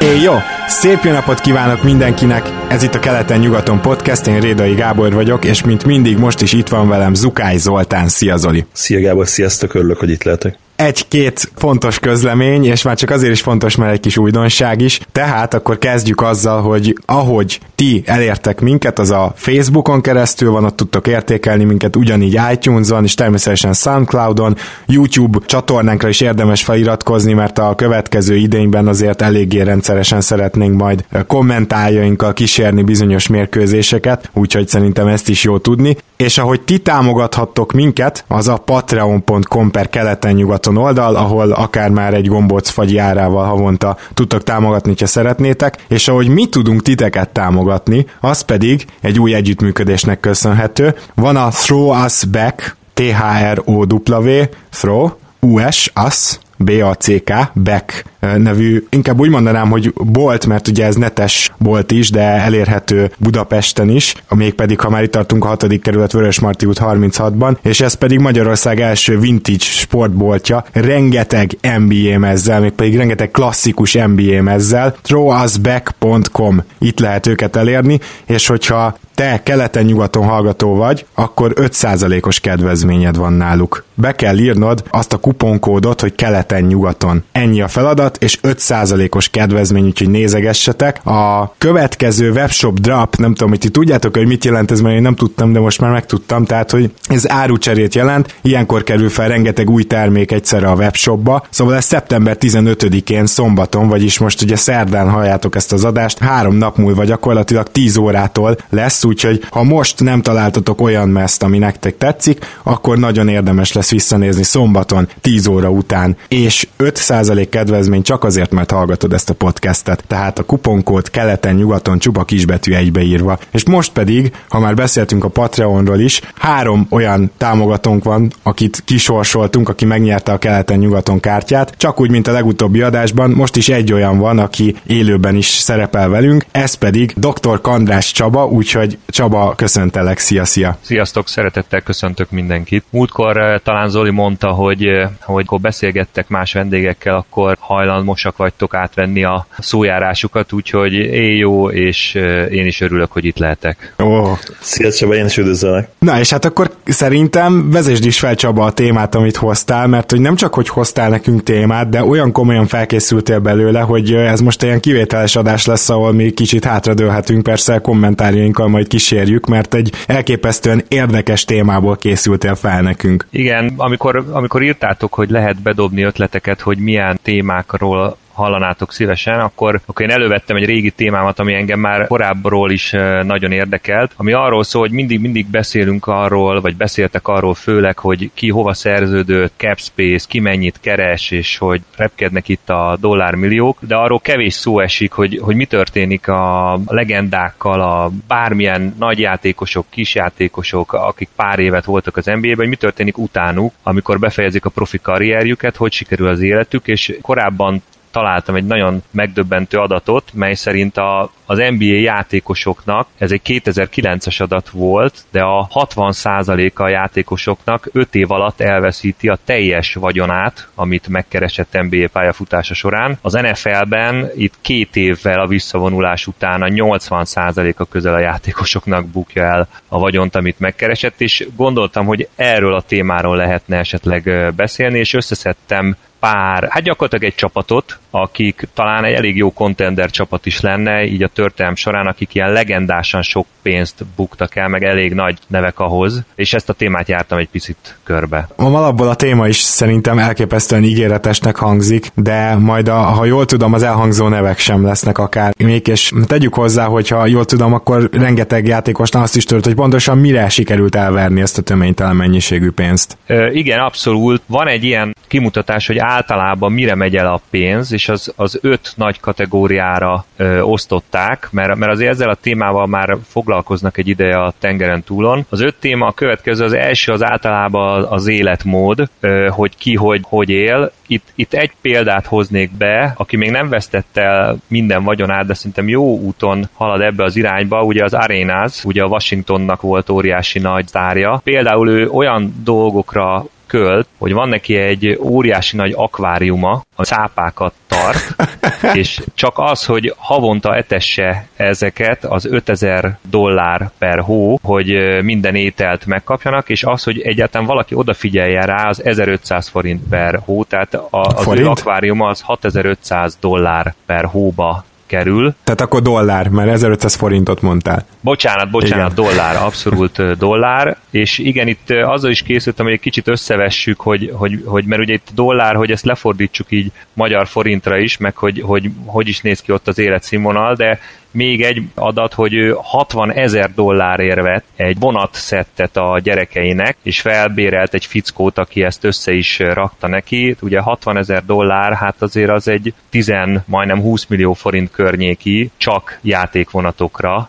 Éj, jó! Szép jó napot kívánok mindenkinek! Ez itt a Keleten-nyugaton podcast, én Rédai Gábor vagyok, és mint mindig most is itt van velem Zukály Zoltán. Szia Zoli! Szia Gábor, sziasztok, örülök, hogy itt lehetek egy-két fontos közlemény, és már csak azért is fontos, mert egy kis újdonság is. Tehát akkor kezdjük azzal, hogy ahogy ti elértek minket, az a Facebookon keresztül van, ott tudtok értékelni minket, ugyanígy iTunes-on, és természetesen Soundcloud-on, YouTube csatornánkra is érdemes feliratkozni, mert a következő idényben azért eléggé rendszeresen szeretnénk majd kommentáljainkkal kísérni bizonyos mérkőzéseket, úgyhogy szerintem ezt is jó tudni. És ahogy ti támogathattok minket, az a patreon.com per keleten-nyugaton oldal, ahol akár már egy gombóc fagy árával havonta tudtok támogatni, ha szeretnétek, és ahogy mi tudunk titeket támogatni, az pedig egy új együttműködésnek köszönhető. Van a Throw Us Back, T-H-R-O-W, Throw, US, Us, BACK, Beck nevű, inkább úgy mondanám, hogy bolt, mert ugye ez netes bolt is, de elérhető Budapesten is, mégpedig, ha már itt tartunk a 6. kerület Vörösmarty út 36-ban, és ez pedig Magyarország első vintage sportboltja, rengeteg NBA mezzel, még pedig rengeteg klasszikus NBA mezzel, throwusback.com, itt lehet őket elérni, és hogyha te keleten-nyugaton hallgató vagy, akkor 5%-os kedvezményed van náluk. Be kell írnod azt a kuponkódot, hogy keleten-nyugaton. Ennyi a feladat, és 5%-os kedvezmény, úgyhogy nézegessetek. A következő webshop drop, nem tudom, hogy ti tudjátok, hogy mit jelent ez, mert én nem tudtam, de most már megtudtam, tehát, hogy ez árucserét jelent, ilyenkor kerül fel rengeteg új termék egyszerre a webshopba, szóval ez szeptember 15-én szombaton, vagyis most ugye szerdán halljátok ezt az adást, három nap múlva gyakorlatilag 10 órától lesz, úgyhogy ha most nem találtatok olyan meszt, ami nektek tetszik, akkor nagyon érdemes lesz visszanézni szombaton 10 óra után, és 5% kedvezmény csak azért, mert hallgatod ezt a podcastet, tehát a kuponkód keleten-nyugaton csupa kisbetű egybeírva. És most pedig, ha már beszéltünk a Patreonról is, három olyan támogatónk van, akit kisorsoltunk, aki megnyerte a keleten-nyugaton kártyát, csak úgy, mint a legutóbbi adásban, most is egy olyan van, aki élőben is szerepel velünk, ez pedig dr. Kandrás Csaba, úgyhogy Csaba, köszöntelek, szia, szia! Sziasztok, szeretettel köszöntök mindenkit. Múltkor eh, talán Zoli mondta, hogy, eh, hogy akkor beszélgettek más vendégekkel, akkor hajlamosak vagytok átvenni a szójárásukat, úgyhogy én jó, és eh, én is örülök, hogy itt lehetek. Ó, szia Csaba, én is üdvözöllek. Na, és hát akkor szerintem vezesd is fel Csaba a témát, amit hoztál, mert hogy nem csak, hogy hoztál nekünk témát, de olyan komolyan felkészültél belőle, hogy ez most ilyen kivételes adás lesz, ahol mi kicsit hátradőlhetünk, persze kommentárjainkkal majd kísérjük, mert egy elképesztően érdekes témából készültél fel nekünk. Igen, amikor, amikor írtátok, hogy lehet bedobni ötleteket, hogy milyen témákról hallanátok szívesen, akkor, akkor én elővettem egy régi témámat, ami engem már korábbról is nagyon érdekelt, ami arról szól, hogy mindig, mindig beszélünk arról, vagy beszéltek arról főleg, hogy ki hova szerződött, capspace, ki mennyit keres, és hogy repkednek itt a dollármilliók, de arról kevés szó esik, hogy, hogy mi történik a legendákkal, a bármilyen nagyjátékosok, kisjátékosok, akik pár évet voltak az NBA-ben, hogy mi történik utánuk, amikor befejezik a profi karrierjüket, hogy sikerül az életük, és korábban találtam egy nagyon megdöbbentő adatot, mely szerint a, az NBA játékosoknak, ez egy 2009-es adat volt, de a 60%-a a játékosoknak 5 év alatt elveszíti a teljes vagyonát, amit megkeresett NBA pályafutása során. Az NFL-ben itt két évvel a visszavonulás után a 80%-a közel a játékosoknak bukja el a vagyont, amit megkeresett, és gondoltam, hogy erről a témáról lehetne esetleg beszélni, és összeszedtem pár, hát gyakorlatilag egy csapatot, akik talán egy elég jó contender csapat is lenne, így a történelm során, akik ilyen legendásan sok pénzt buktak el, meg elég nagy nevek ahhoz, és ezt a témát jártam egy picit körbe. A alapból a téma is szerintem elképesztően ígéretesnek hangzik, de majd a, ha jól tudom, az elhangzó nevek sem lesznek akár még, és tegyük hozzá, hogy ha jól tudom, akkor rengeteg játékosnak azt is tudod, hogy pontosan mire sikerült elverni ezt a töménytelen mennyiségű pénzt. Ö, igen, abszolút. Van egy ilyen kimutatás, hogy általában mire megy el a pénz, és az, az öt nagy kategóriára ö, osztották, mert, mert azért ezzel a témával már foglalkoznak egy ideje a tengeren túlon. Az öt téma a következő, az első az általában az életmód, ö, hogy ki hogy, hogy él. Itt, itt egy példát hoznék be, aki még nem vesztette el minden vagyonát, de szerintem jó úton halad ebbe az irányba, ugye az Arenas, ugye a Washingtonnak volt óriási nagy sztárja. Például ő olyan dolgokra költ, hogy van neki egy óriási nagy akváriuma, a szápákat tart, és csak az, hogy havonta etesse ezeket, az 5000 dollár per hó, hogy minden ételt megkapjanak, és az, hogy egyáltalán valaki odafigyeljen rá, az 1500 forint per hó, tehát a, az forint? ő akváriuma az 6500 dollár per hóba kerül. Tehát akkor dollár, mert 1500 forintot mondtál. Bocsánat, bocsánat, igen. dollár, abszolút dollár, és igen, itt azzal is készültem, hogy egy kicsit összevessük, hogy, hogy, hogy mert ugye itt dollár, hogy ezt lefordítsuk így magyar forintra is, meg hogy, hogy hogy is néz ki ott az életszínvonal, de még egy adat, hogy ő 60 ezer dollárért vett egy vonatszettet a gyerekeinek, és felbérelt egy fickót, aki ezt össze is rakta neki. Ugye 60 ezer dollár, hát azért az egy 10, majdnem 20 millió forint környéki csak játékvonatokra,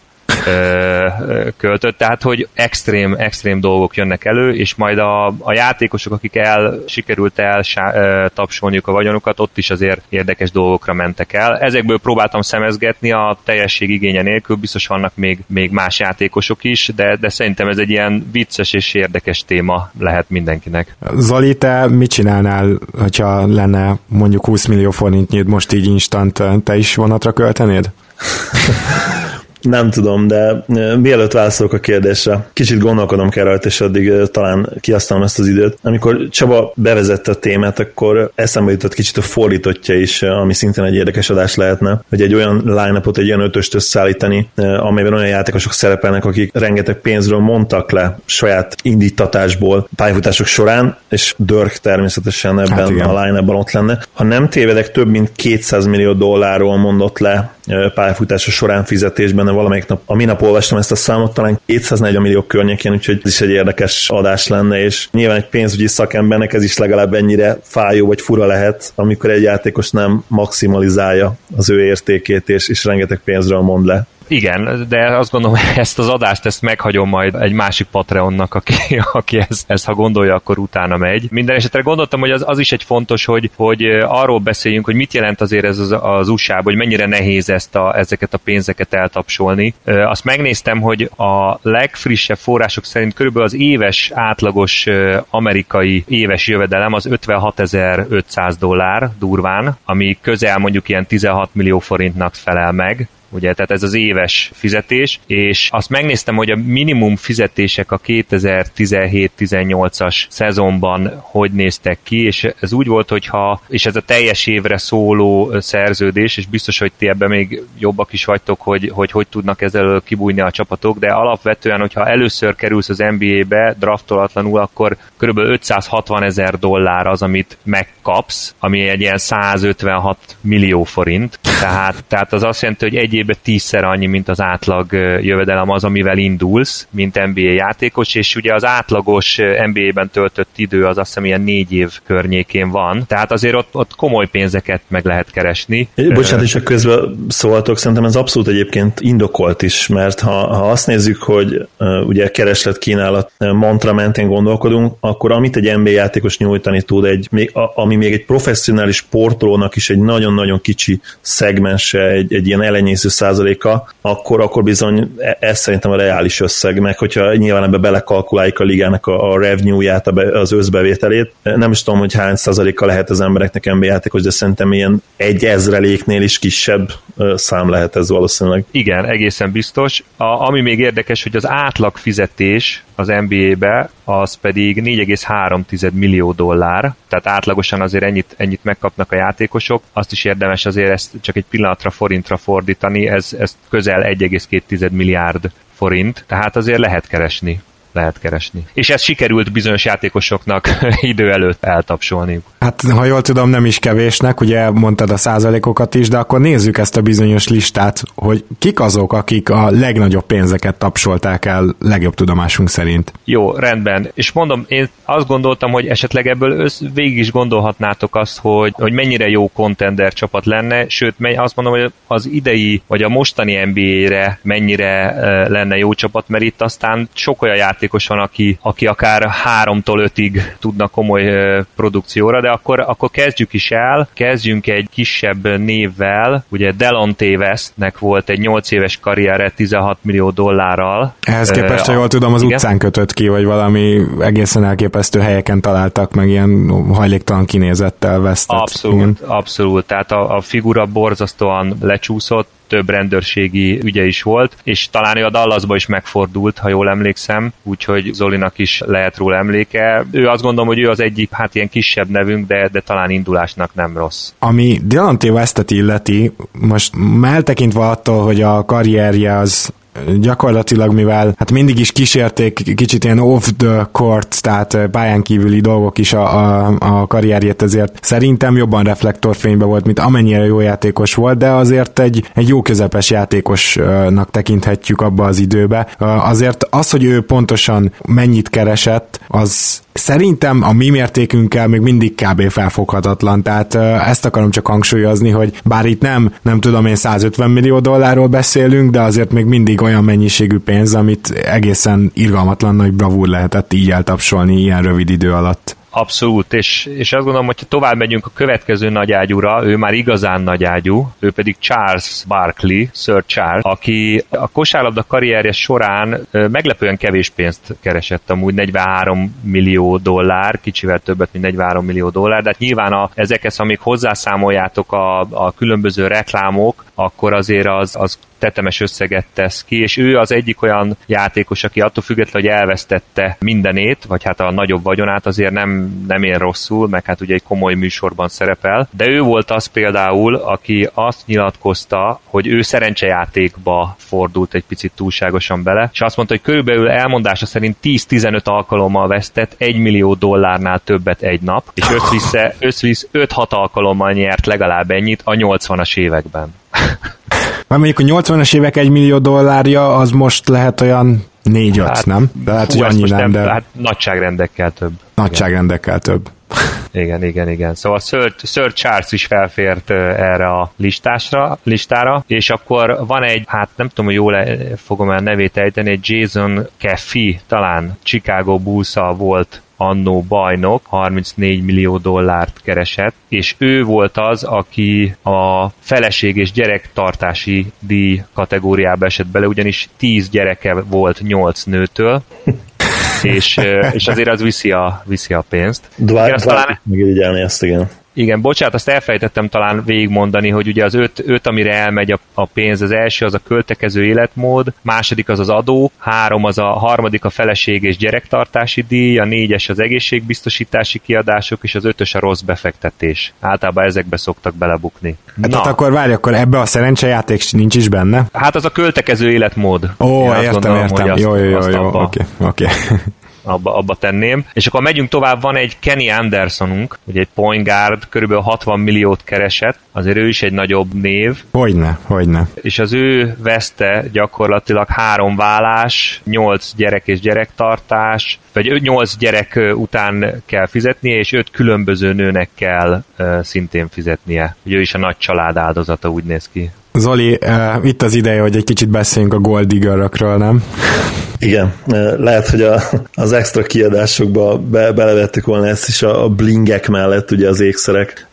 költött, tehát hogy extrém, extrém dolgok jönnek elő, és majd a, a játékosok, akik el sikerült el tapsolniuk a vagyonukat, ott is azért érdekes dolgokra mentek el. Ezekből próbáltam szemezgetni a teljesség igénye nélkül, biztos vannak még, még más játékosok is, de, de szerintem ez egy ilyen vicces és érdekes téma lehet mindenkinek. Zoli, te mit csinálnál, hogyha lenne mondjuk 20 millió forintnyit most így instant, te is vonatra költenéd? Nem tudom, de mielőtt válaszolok a kérdésre, kicsit gondolkodom kell rajta, és addig talán kiasztalom ezt az időt. Amikor Csaba bevezette a témát, akkor eszembe jutott kicsit a fordítottja is, ami szintén egy érdekes adás lehetne, hogy egy olyan line egy olyan ötöst összeállítani, amelyben olyan játékosok szerepelnek, akik rengeteg pénzről mondtak le saját indítatásból pályafutások során, és Dörk természetesen ebben hát a line ott lenne. Ha nem tévedek, több mint 200 millió dollárról mondott le pályafutása során fizetésben, valamelyik nap, a minap olvastam ezt a számot, talán 240 millió környékén, úgyhogy ez is egy érdekes adás lenne, és nyilván egy pénzügyi szakembernek ez is legalább ennyire fájó vagy fura lehet, amikor egy játékos nem maximalizálja az ő értékét, és, és rengeteg pénzről mond le. Igen, de azt gondolom, ezt az adást ezt meghagyom majd egy másik Patreonnak, aki, aki ezt, ezt ha gondolja, akkor utána megy. Minden esetre gondoltam, hogy az, az is egy fontos, hogy, hogy arról beszéljünk, hogy mit jelent azért ez az, az usa hogy mennyire nehéz ezt a, ezeket a pénzeket eltapsolni. Azt megnéztem, hogy a legfrissebb források szerint körülbelül az éves átlagos amerikai éves jövedelem az 56.500 dollár durván, ami közel mondjuk ilyen 16 millió forintnak felel meg ugye, tehát ez az éves fizetés, és azt megnéztem, hogy a minimum fizetések a 2017-18-as szezonban hogy néztek ki, és ez úgy volt, hogyha, és ez a teljes évre szóló szerződés, és biztos, hogy ti ebben még jobbak is vagytok, hogy hogy, hogy tudnak ezzel kibújni a csapatok, de alapvetően, hogyha először kerülsz az NBA-be draftolatlanul, akkor kb. 560 ezer dollár az, amit megkapsz, ami egy ilyen 156 millió forint, tehát, tehát az azt jelenti, hogy egy évben tízszer annyi, mint az átlag jövedelem az, amivel indulsz, mint NBA játékos, és ugye az átlagos NBA-ben töltött idő az azt hiszem ilyen négy év környékén van, tehát azért ott, ott komoly pénzeket meg lehet keresni. Bocsánat, és közben szóltok, szerintem ez abszolút egyébként indokolt is, mert ha, ha azt nézzük, hogy ugye kereslet kínálat mantra mentén gondolkodunk, akkor amit egy NBA játékos nyújtani tud, egy, ami még egy professzionális sportolónak is egy nagyon-nagyon kicsi szegmense, egy, egy ilyen elenyésző százaléka, akkor, akkor bizony e, ez szerintem a reális összeg, meg hogyha nyilván ebbe belekalkuláljuk a ligának a, a revenue-ját, az összbevételét. Nem is tudom, hogy hány százaléka lehet az embereknek NBA játékos, de szerintem ilyen egy ezreléknél is kisebb szám lehet ez valószínűleg. Igen, egészen biztos. A, ami még érdekes, hogy az átlag fizetés az NBA-be, az pedig 4,3 millió dollár, tehát átlagosan azért ennyit, ennyit megkapnak a játékosok. Azt is érdemes azért ezt csak egy pillanatra forintra fordítani, ez, ez közel 1,2 milliárd forint, tehát azért lehet keresni lehet keresni. És ez sikerült bizonyos játékosoknak idő előtt eltapsolni. Hát, ha jól tudom, nem is kevésnek, ugye mondtad a százalékokat is, de akkor nézzük ezt a bizonyos listát, hogy kik azok, akik a legnagyobb pénzeket tapsolták el legjobb tudomásunk szerint. Jó, rendben. És mondom, én azt gondoltam, hogy esetleg ebből össz, végig is gondolhatnátok azt, hogy, hogy mennyire jó contender csapat lenne, sőt, azt mondom, hogy az idei, vagy a mostani NBA-re mennyire lenne jó csapat, mert itt aztán sok olyan játékos van, aki, aki akár háromtól ötig tudna komoly produkcióra, de akkor, akkor kezdjük is el, kezdjünk egy kisebb névvel, ugye Delonte Westnek volt egy 8 éves karriere 16 millió dollárral. Ehhez képest, ha jól tudom, az igen? utcán kötött ki, vagy valami egészen elképesztő helyeken találtak meg ilyen hajléktalan kinézettel Westet. Abszolút, igen. abszolút. Tehát a, a figura borzasztóan lecsúszott, több rendőrségi ügye is volt, és talán ő a Dallasba is megfordult, ha jól emlékszem, úgyhogy Zolinak is lehet róla emléke. Ő azt gondolom, hogy ő az egyik, hát ilyen kisebb nevünk, de, de talán indulásnak nem rossz. Ami Delonte Westet illeti, most eltekintve attól, hogy a karrierje az gyakorlatilag, mivel hát mindig is kísérték kicsit ilyen off the court, tehát pályán kívüli dolgok is a, a, a karrierjét, ezért szerintem jobban reflektorfénybe volt, mint amennyire jó játékos volt, de azért egy, egy jó közepes játékosnak tekinthetjük abba az időbe. Azért az, hogy ő pontosan mennyit keresett, az Szerintem a mi mértékünkkel még mindig kb. felfoghatatlan, tehát ezt akarom csak hangsúlyozni, hogy bár itt nem, nem tudom én 150 millió dollárról beszélünk, de azért még mindig olyan mennyiségű pénz, amit egészen irgalmatlan nagy bravúr lehetett így eltapsolni ilyen rövid idő alatt. Abszolút, és, és azt gondolom, hogy tovább megyünk a következő nagyágyúra, ő már igazán nagyágyú, ő pedig Charles Barkley, Sir Charles, aki a kosárlabda karrierje során meglepően kevés pénzt keresett, amúgy 43 millió dollár, kicsivel többet, mint 43 millió dollár, de hát nyilván a, ezekhez, amíg hozzászámoljátok a, a különböző reklámok, akkor azért az, az tetemes összeget tesz ki, és ő az egyik olyan játékos, aki attól függetlenül, hogy elvesztette mindenét, vagy hát a nagyobb vagyonát, azért nem, nem ér rosszul, meg hát ugye egy komoly műsorban szerepel, de ő volt az például, aki azt nyilatkozta, hogy ő szerencsejátékba fordult egy picit túlságosan bele, és azt mondta, hogy körülbelül elmondása szerint 10-15 alkalommal vesztett 1 millió dollárnál többet egy nap, és összvisz 5-6 alkalommal nyert legalább ennyit a 80-as években. Már mondjuk a 80-as évek 1 millió dollárja, az most lehet olyan 4-5, hát, nem? De hát, hogy annyi nem, nem, de... Hát nagyságrendekkel több. Nagyságrendekkel több. Igen, igen, igen. Szóval Sir, Sir Charles is felfért erre a listásra, listára, és akkor van egy, hát nem tudom, hogy jól fogom el nevét ejteni, egy Jason Caffey, talán Chicago bulls volt annó bajnok 34 millió dollárt keresett, és ő volt az, aki a feleség és gyerektartási díj kategóriába esett bele, ugyanis 10 gyereke volt 8 nőtől, és, és azért az viszi a, viszi a pénzt. Dwight, Dwight talán... megirigyelni ezt, igen. Igen, bocsánat, azt elfelejtettem talán végigmondani, hogy ugye az öt, öt amire elmegy a, a pénz, az első az a költekező életmód, második az az adó, három az a harmadik a feleség és gyerektartási díj, a négyes az egészségbiztosítási kiadások, és az ötös a rossz befektetés. Általában ezekbe szoktak belebukni. Hát Na. Tehát akkor várj, akkor ebbe a szerencsejáték nincs is benne? Hát az a költekező életmód. Ó, Én értem, gondolom, értem. Jó, jó, jó, jó, oké, oké. Okay abba, abba tenném. És akkor megyünk tovább, van egy Kenny Andersonunk, ugye egy point guard, körülbelül 60 milliót keresett, azért ő is egy nagyobb név. Hogyne, hogyne. És az ő veszte gyakorlatilag három vállás, nyolc gyerek és gyerektartás, vagy nyolc gyerek után kell fizetnie, és öt különböző nőnek kell uh, szintén fizetnie. Ugye ő is a nagy család áldozata, úgy néz ki. Zoli, uh, itt az ideje, hogy egy kicsit beszéljünk a Gold Diggerökről, nem? Igen, lehet, hogy a, az extra kiadásokba be, belevettük volna ezt is a, a blingek mellett, ugye az ékszerek,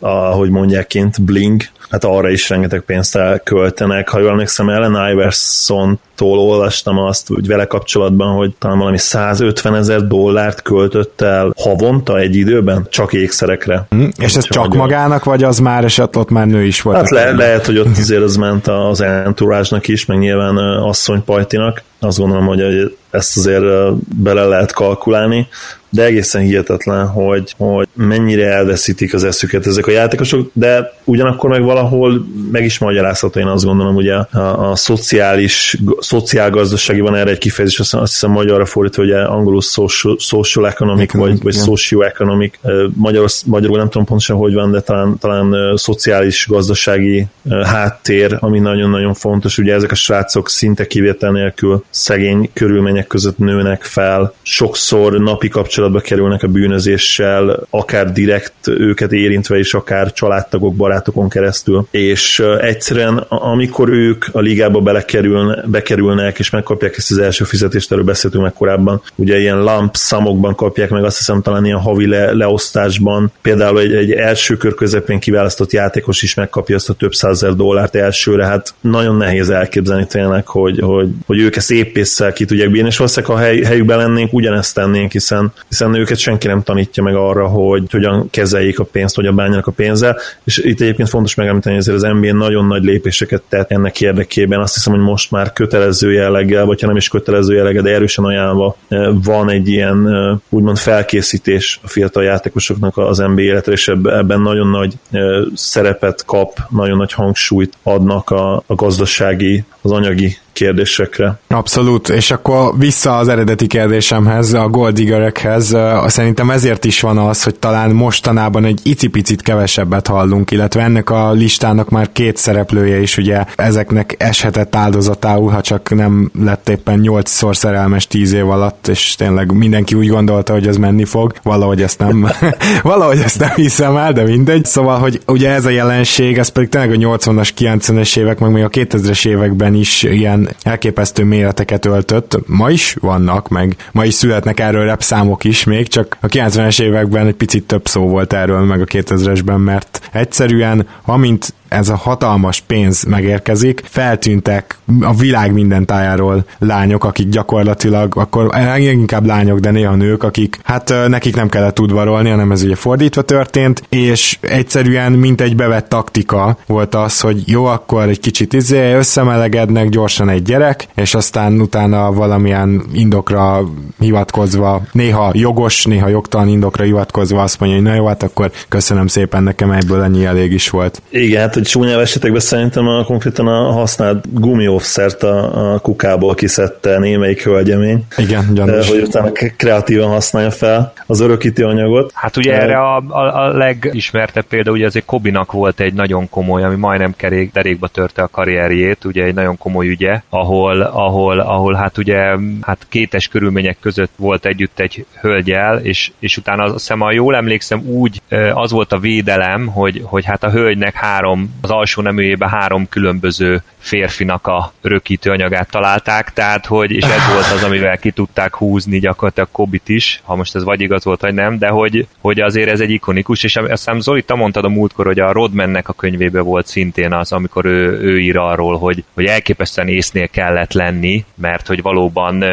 ahogy mondják kint, bling, hát arra is rengeteg pénzt elköltenek. Ha jól emlékszem, Ellen Iverson olvastam azt, hogy vele kapcsolatban, hogy talán valami 150 ezer dollárt költött el havonta egy időben, csak ékszerekre. Mm, és ez csak magának, vagy az már eset ott már nő is volt? Hát le, lehet, hogy ott azért az ment az entourage is, meg nyilván asszonypajtinak. Azt gondolom, hogy ezt azért bele lehet kalkulálni de egészen hihetetlen, hogy, hogy mennyire elveszítik az eszüket ezek a játékosok, de ugyanakkor meg valahol meg is magyarázható, én azt gondolom, ugye a, a szociális, szociálgazdasági van erre egy kifejezés, azt, azt hiszem magyarra fordítva, hogy angolul social, social economic, economic vagy, vagy socio-economic, magyar, magyarul nem tudom pontosan, hogy van, de talán, talán szociális, gazdasági háttér, ami nagyon-nagyon fontos, ugye ezek a srácok szinte kivétel nélkül szegény körülmények között nőnek fel, sokszor napi kapcsolat kapcsolatba kerülnek a bűnözéssel, akár direkt őket érintve is, akár családtagok, barátokon keresztül, és egyszerűen amikor ők a ligába belekerülne, bekerülnek, és megkapják ezt az első fizetést, erről beszéltünk meg korábban, ugye ilyen lamp számokban kapják meg, azt hiszem talán ilyen havi le, leosztásban, például egy, egy első kör közepén kiválasztott játékos is megkapja azt a több százezer dollárt elsőre, hát nagyon nehéz elképzelni tényleg, hogy, hogy, hogy ők ezt épésszel ki tudják bírni, és valószínűleg ha hely, helyükben lennénk, ugyanezt tennénk, hiszen hiszen őket senki nem tanítja meg arra, hogy hogyan kezeljék a pénzt, hogyan bánjanak a pénzzel, és itt egyébként fontos megemlíteni, hogy az NBA nagyon nagy lépéseket tett ennek érdekében. Azt hiszem, hogy most már kötelező jelleggel, vagy ha nem is kötelező jelleggel, de erősen ajánlva eh, van egy ilyen eh, úgymond felkészítés a fiatal játékosoknak az NBA életre, és ebben nagyon nagy eh, szerepet kap, nagyon nagy hangsúlyt adnak a, a gazdasági, az anyagi kérdésekre. Abszolút, és akkor vissza az eredeti kérdésemhez, a Goldigerekhez, szerintem ezért is van az, hogy talán mostanában egy icipicit kevesebbet hallunk, illetve ennek a listának már két szereplője is ugye ezeknek eshetett áldozatául, ha csak nem lett éppen nyolcszor szerelmes tíz év alatt, és tényleg mindenki úgy gondolta, hogy ez menni fog, valahogy ezt nem, valahogy ezt nem hiszem el, de mindegy. Szóval, hogy ugye ez a jelenség, ez pedig tényleg a 80-as, 90-es évek, meg még a 2000-es években is ilyen elképesztő méreteket öltött. Ma is vannak, meg ma is születnek erről rap is még, csak a 90-es években egy picit több szó volt erről, meg a 2000-esben, mert egyszerűen, amint ez a hatalmas pénz megérkezik, feltűntek a világ minden tájáról lányok, akik gyakorlatilag, akkor inkább lányok, de néha nők, akik hát nekik nem kellett udvarolni, hanem ez ugye fordítva történt, és egyszerűen mint egy bevett taktika volt az, hogy jó, akkor egy kicsit izé, összemelegednek gyorsan egy gyerek, és aztán utána valamilyen indokra hivatkozva, néha jogos, néha jogtalan indokra hivatkozva azt mondja, hogy na jó, hát akkor köszönöm szépen, nekem ebből ennyi elég is volt. Igen, hát hogy csúnyább esetekben szerintem a, konkrétan a használt offszert a, a kukából kiszedte némelyik hölgyemény. Igen, gyanús. Hogy utána kreatívan használja fel az örökítő anyagot. Hát ugye erre a, a, a legismertebb példa, ugye azért Kobinak volt egy nagyon komoly, ami majdnem kerék, derékba törte a karrierjét, ugye egy nagyon komoly ügye, ahol, ahol, ahol hát ugye hát kétes körülmények között volt együtt egy hölgyel, és, és utána azt hiszem, ha jól emlékszem, úgy az volt a védelem, hogy, hogy hát a hölgynek három az alsó neműjében három különböző férfinak a rökítő anyagát találták, tehát hogy, és ez volt az, amivel ki tudták húzni gyakorlatilag Kobit is, ha most ez vagy igaz volt, vagy nem, de hogy, hogy azért ez egy ikonikus, és azt hiszem Zoli, te mondtad a múltkor, hogy a Rodmannek a könyvében volt szintén az, amikor ő, ő ír arról, hogy, hogy elképesztően észnél kellett lenni, mert hogy valóban,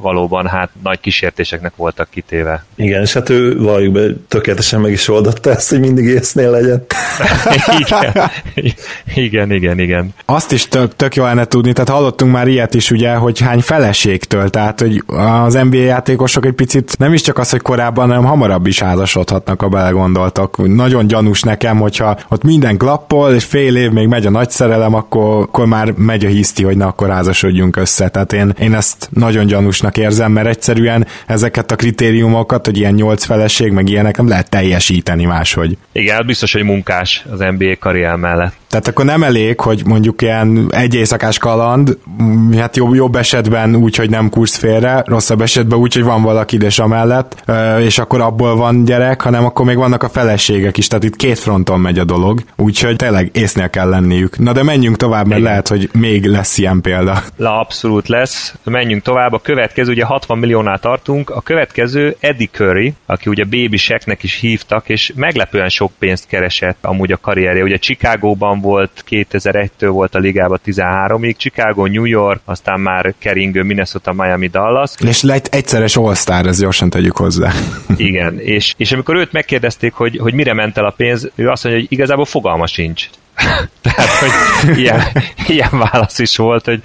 valóban hát nagy kísértéseknek voltak kitéve. Igen, és hát ő valljuk be, tökéletesen meg is oldotta ezt, hogy mindig észnél legyen. Igen, igen, igen, igen. Azt is tök, tök jó lenne tudni, tehát hallottunk már ilyet is ugye, hogy hány feleségtől, tehát hogy az NBA játékosok egy picit nem is csak az, hogy korábban, hanem hamarabb is házasodhatnak, a belegondoltak. Nagyon gyanús nekem, hogyha ott minden klappol, és fél év még megy a nagy szerelem, akkor, akkor már megy a hiszti, hogy na akkor házasodjunk össze. Tehát én, én ezt nagyon gyanúsnak érzem, mert egyszerűen ezeket a kritériumokat, hogy ilyen nyolc feleség, meg ilyenek nem lehet teljesíteni máshogy. Igen, hát biztos, hogy munkás az NBA karrier mellett. Tehát akkor nem elég, hogy mondjuk ilyen egy éjszakás kaland, hát jobb, jobb esetben úgy, hogy nem kursz félre, rosszabb esetben úgy, hogy van valaki ide amellett, és akkor abból van gyerek, hanem akkor még vannak a feleségek is, tehát itt két fronton megy a dolog, úgyhogy tényleg észnél kell lenniük. Na de menjünk tovább, mert Igen. lehet, hogy még lesz ilyen példa. La, abszolút lesz. Menjünk tovább. A következő, ugye 60 milliónál tartunk, a következő Eddie Curry, aki ugye Baby Shacknek is hívtak, és meglepően sok pénzt keresett amúgy a karrierje. Ugye Chicagóban volt 2001-től volt a ligában 13-ig, Chicago, New York, aztán már keringő Minnesota, Miami, Dallas. És lett egyszeres All-Star, ez gyorsan tegyük hozzá. Igen, és, és amikor őt megkérdezték, hogy, hogy mire ment el a pénz, ő azt mondja, hogy igazából fogalma sincs. Tehát, hogy ilyen, ilyen válasz is volt, hogy,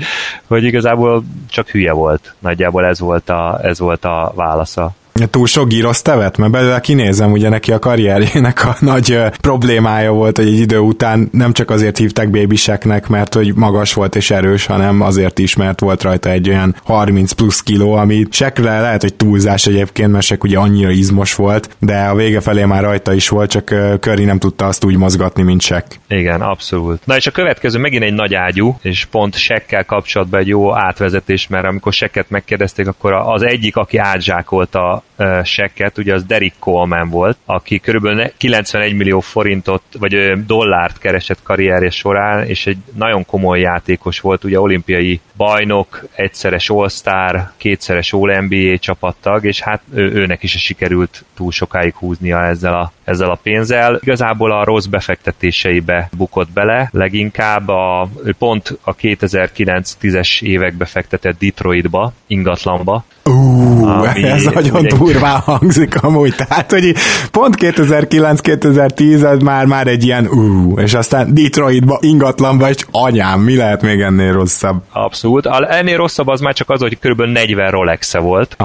hogy igazából csak hülye volt. Nagyjából ez volt a, ez volt a válasza túl sok gírosz tevet, mert belőle kinézem, ugye neki a karrierjének a nagy ö, problémája volt, hogy egy idő után nem csak azért hívták bébiseknek, mert hogy magas volt és erős, hanem azért is, mert volt rajta egy olyan 30 plusz kiló, ami sekre lehet, hogy túlzás egyébként, mert sek ugye annyira izmos volt, de a vége felé már rajta is volt, csak Curry nem tudta azt úgy mozgatni, mint Sek. Igen, abszolút. Na és a következő megint egy nagy ágyú, és pont Sekkel kapcsolatban egy jó átvezetés, mert amikor Sekket megkérdezték, akkor az egyik, aki átzsákolta sekket, ugye az Derek Coleman volt, aki körülbelül 91 millió forintot, vagy dollárt keresett karrierje során, és egy nagyon komoly játékos volt, ugye olimpiai bajnok, egyszeres All-Star, kétszeres All-NBA csapattag, és hát ő, őnek is sikerült túl sokáig húznia ezzel a, ezzel a pénzzel. Igazából a rossz befektetéseibe bukott bele, leginkább a, pont a 2009-10-es évekbe fektetett Detroitba, ingatlanba, Uh, ami, ez nagyon ugye, durván hangzik amúgy, tehát hogy pont 2009-2010 ez már, már egy ilyen uh, és aztán Detroitba, ingatlanba, és anyám, mi lehet még ennél rosszabb? Abszolút. Ennél rosszabb az már csak az, hogy kb. 40 rolex -e volt.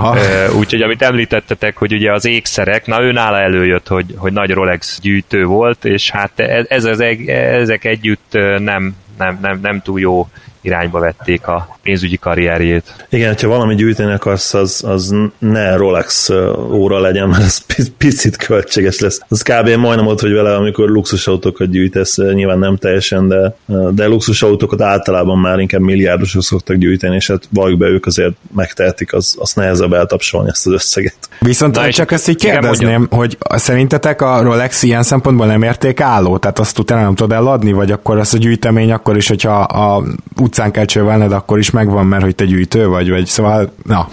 Úgyhogy amit említettetek, hogy ugye az ékszerek, na ő nála előjött, hogy, hogy nagy Rolex gyűjtő volt, és hát ez, ez, ezek, ezek együtt nem, nem, nem, nem túl jó irányba vették a pénzügyi karrierjét. Igen, ha valami gyűjteni akarsz, az, az ne Rolex óra legyen, mert ez picit költséges lesz. Az kb. majdnem ott, hogy vele, amikor luxusautókat gyűjtesz, nyilván nem teljesen, de, de luxusautókat általában már inkább milliárdosok szoktak gyűjteni, és hát valljuk be, ők azért megtehetik, az, az nehezebb eltapsolni ezt az összeget. Viszont Na, csak ezt így kérdezném, hogy szerintetek a Rolex ilyen szempontból nem álló, tehát azt utána nem tudod eladni, vagy akkor az a gyűjtemény akkor is, hogyha a utcán kell csövelned, akkor is megvan, mert hogy te gyűjtő vagy, vagy szóval, na.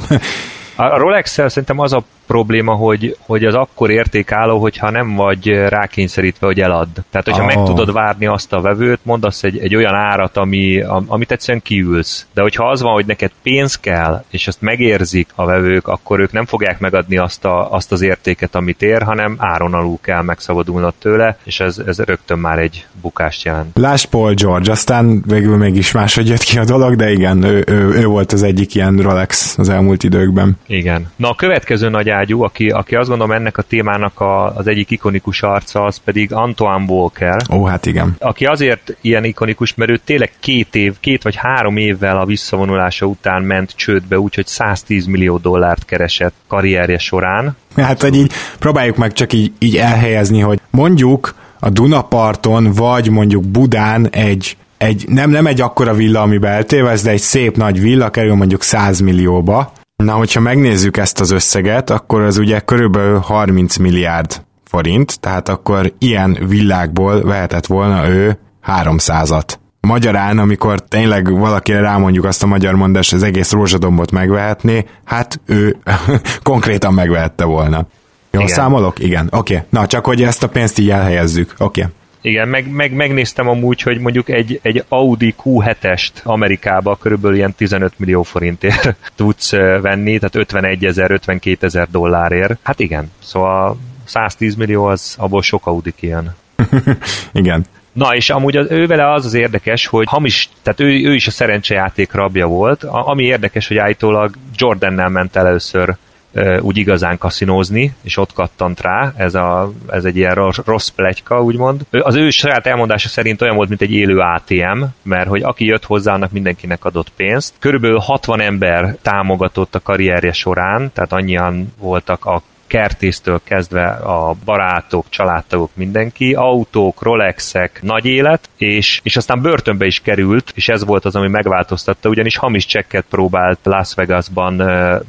A Rolex-szel szerintem az a probléma, hogy, hogy az akkor értékálló, hogyha nem vagy rákényszerítve, hogy elad. Tehát, hogyha oh. meg tudod várni azt a vevőt, mondasz egy, egy olyan árat, ami, amit egyszerűen kiülsz. De hogyha az van, hogy neked pénz kell, és azt megérzik a vevők, akkor ők nem fogják megadni azt, a, azt az értéket, amit ér, hanem áron alul kell megszabadulnod tőle, és ez, ez rögtön már egy bukást jelent. Lásd Paul George, aztán végül mégis máshogy jött ki a dolog, de igen, ő, ő, ő volt az egyik ilyen Rolex az elmúlt időkben. Igen. Na a következő nagy ágyú, aki, aki azt gondolom ennek a témának a, az egyik ikonikus arca, az pedig Antoine Walker. Ó, hát igen. Aki azért ilyen ikonikus, mert ő tényleg két év, két vagy három évvel a visszavonulása után ment csődbe, úgyhogy 110 millió dollárt keresett karrierje során. Hát, hogy így próbáljuk meg csak így, így elhelyezni, hogy mondjuk a Dunaparton, vagy mondjuk Budán egy egy, nem, nem egy akkora villa, amiben eltévesz, de egy szép nagy villa kerül mondjuk 100 millióba, Na, hogyha megnézzük ezt az összeget, akkor az ugye körülbelül 30 milliárd forint, tehát akkor ilyen világból vehetett volna ő 300-at. Magyarán, amikor tényleg valakire rámondjuk azt a magyar mondás, az egész rózsadombot megvehetné, hát ő konkrétan megvehette volna. Jó, Igen. számolok? Igen. Oké. Okay. Na, csak hogy ezt a pénzt így elhelyezzük. Oké. Okay. Igen, meg, meg, megnéztem amúgy, hogy mondjuk egy, egy Audi Q7-est Amerikába körülbelül ilyen 15 millió forintért tudsz venni, tehát 51 ezer, 52 ezer dollárért. Hát igen, szóval 110 millió az abból sok Audi kijön. igen. Na, és amúgy az, ő vele az az érdekes, hogy hamis, tehát ő, ő is a szerencsejáték rabja volt, ami érdekes, hogy állítólag Jordannel ment először úgy igazán kaszinózni, és ott kattant rá, ez, a, ez egy ilyen rossz, rossz plegyka, úgymond. Az ő saját elmondása szerint olyan volt, mint egy élő ATM, mert hogy aki jött hozzá, annak mindenkinek adott pénzt. Körülbelül 60 ember támogatott a karrierje során, tehát annyian voltak a kertésztől kezdve a barátok, családtagok, mindenki, autók, Rolexek, nagy élet, és, és aztán börtönbe is került, és ez volt az, ami megváltoztatta, ugyanis hamis csekket próbált Las Vegasban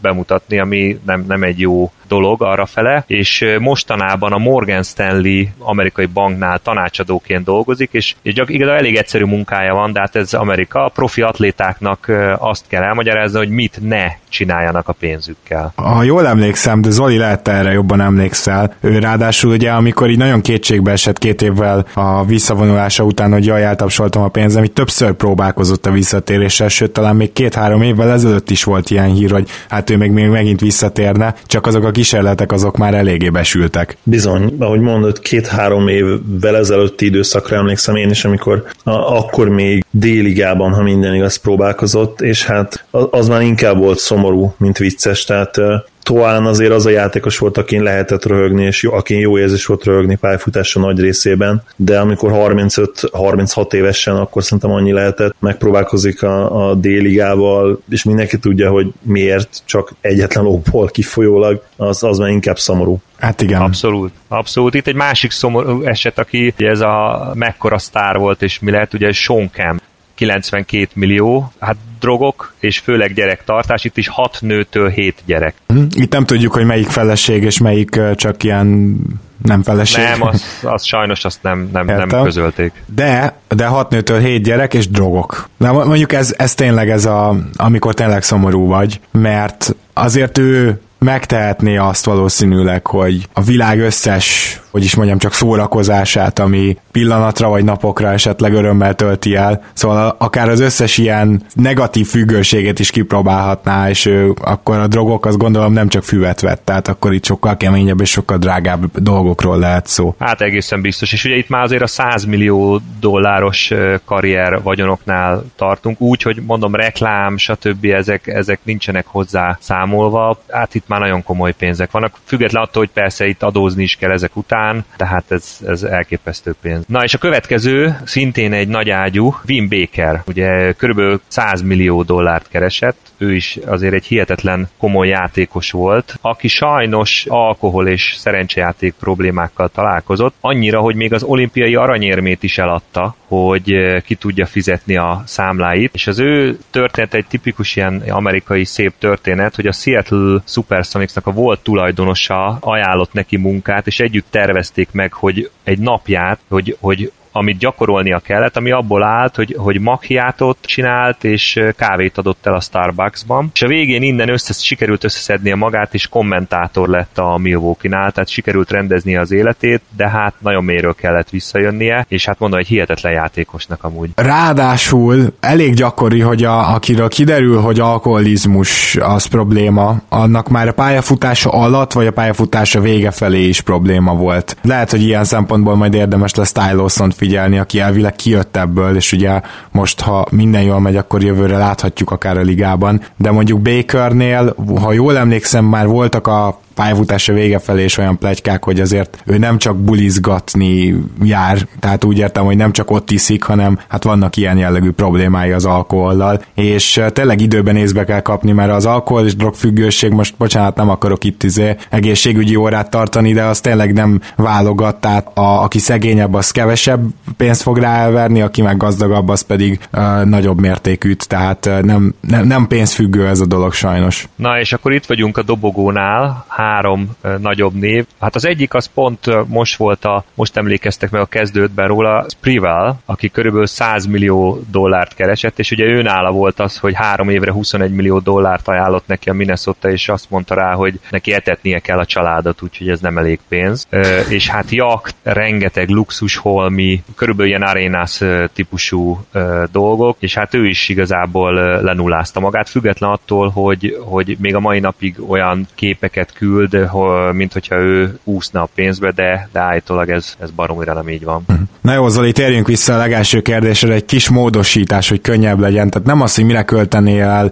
bemutatni, ami nem, nem egy jó dolog arra fele, és mostanában a Morgan Stanley amerikai banknál tanácsadóként dolgozik, és, és igazából elég egyszerű munkája van, de hát ez Amerika. A profi atlétáknak azt kell elmagyarázni, hogy mit ne csináljanak a pénzükkel. Ha jól emlékszem, de Zoli lehet erre jobban emlékszel, ő ráadásul ugye amikor így nagyon kétségbe esett két évvel a visszavonulása után, hogy jaj, eltapsoltam a pénzem, így többször próbálkozott a visszatéréssel, sőt talán még két-három évvel ezelőtt is volt ilyen hír, hogy hát ő még, még megint visszatérne, csak azok a kísérletek azok már eléggé besültek. Bizony, ahogy mondod, két-három évvel ezelőtti időszakra emlékszem én is, amikor a, akkor még déligában, ha minden igaz, próbálkozott, és hát az már inkább volt szomorú, mint vicces, tehát Toán azért az a játékos volt, akin lehetett röhögni, és jó, akin jó érzés volt röhögni pályafutása nagy részében, de amikor 35-36 évesen, akkor szerintem annyi lehetett, megpróbálkozik a, a D-ligával, és mindenki tudja, hogy miért, csak egyetlen okból kifolyólag, az, az már inkább szomorú. Hát igen. Abszolút. Abszolút. Itt egy másik szomorú eset, aki ez a mekkora sztár volt, és mi lehet, ugye Sean Kemp 92 millió, hát drogok, és főleg gyerektartás, itt is 6 nőtől 7 gyerek. Mhm. Itt nem tudjuk, hogy melyik feleség, és melyik csak ilyen nem feleség. Nem, az, az sajnos azt nem, nem, nem közölték. De, de 6 nőtől 7 gyerek és drogok. De mondjuk ez, ez tényleg ez a, amikor tényleg szomorú vagy, mert azért ő megtehetné azt valószínűleg, hogy a világ összes hogy is mondjam, csak szórakozását, ami pillanatra vagy napokra esetleg örömmel tölti el. Szóval akár az összes ilyen negatív függőséget is kipróbálhatná, és ő, akkor a drogok azt gondolom nem csak füvet vett, tehát akkor itt sokkal keményebb és sokkal drágább dolgokról lehet szó. Hát egészen biztos, és ugye itt már azért a 100 millió dolláros karrier vagyonoknál tartunk, úgy, hogy mondom reklám, stb. ezek, ezek nincsenek hozzá számolva, hát itt már nagyon komoly pénzek vannak, független attól, hogy persze itt adózni is kell ezek után, után, tehát ez, ez elképesztő pénz. Na és a következő, szintén egy nagy ágyú, Wim Baker, ugye körülbelül 100 millió dollárt keresett, ő is azért egy hihetetlen komoly játékos volt, aki sajnos alkohol és szerencsejáték problémákkal találkozott, annyira, hogy még az olimpiai aranyérmét is eladta, hogy ki tudja fizetni a számláit, és az ő történet egy tipikus ilyen amerikai szép történet, hogy a Seattle Supersonicsnak a volt tulajdonosa ajánlott neki munkát, és együtt tervezték meg, hogy egy napját, hogy, hogy amit gyakorolnia kellett, ami abból állt, hogy, hogy macchiatot csinált, és kávét adott el a Starbucksban, és a végén innen össze, sikerült összeszednie magát, és kommentátor lett a Milwaukee-nál, tehát sikerült rendezni az életét, de hát nagyon mélyről kellett visszajönnie, és hát mondom, egy hihetetlen játékosnak amúgy. Ráadásul elég gyakori, hogy a, akiről kiderül, hogy alkoholizmus az probléma, annak már a pályafutása alatt, vagy a pályafutása vége felé is probléma volt. Lehet, hogy ilyen szempontból majd érdemes lesz Tyloson figyelni, aki elvileg kijött ebből, és ugye most, ha minden jól megy, akkor jövőre láthatjuk akár a ligában, de mondjuk Bakernél, ha jól emlékszem, már voltak a pályafutása vége felé is olyan plegykák, hogy azért ő nem csak bulizgatni jár, tehát úgy értem, hogy nem csak ott iszik, hanem hát vannak ilyen jellegű problémái az alkohollal, és tényleg időben észbe kell kapni, mert az alkohol és drogfüggőség, most bocsánat, nem akarok itt izé egészségügyi órát tartani, de az tényleg nem válogat, tehát a, aki szegényebb, az kevesebb pénzt fog rá elverni, aki meg gazdagabb, az pedig uh, nagyobb mértékűt, tehát uh, nem, nem, nem pénzfüggő ez a dolog sajnos. Na és akkor itt vagyunk a dobogónál, három nagyobb név. Hát az egyik az pont most volt a, most emlékeztek meg a kezdődben róla, Sprivel, aki körülbelül 100 millió dollárt keresett, és ugye ő nála volt az, hogy három évre 21 millió dollárt ajánlott neki a Minnesota, és azt mondta rá, hogy neki etetnie kell a családot, úgyhogy ez nem elég pénz. És hát jak, rengeteg luxus holmi, körülbelül ilyen arénász típusú dolgok, és hát ő is igazából lenullázta magát, független attól, hogy, hogy még a mai napig olyan képeket küld, küld, mint hogyha ő úszna a pénzbe, de, de állítólag ez, ez baromira nem így van. Mhm. Na jó, Zoli, térjünk vissza a legelső kérdésre, egy kis módosítás, hogy könnyebb legyen. Tehát nem az, hogy mire költenél el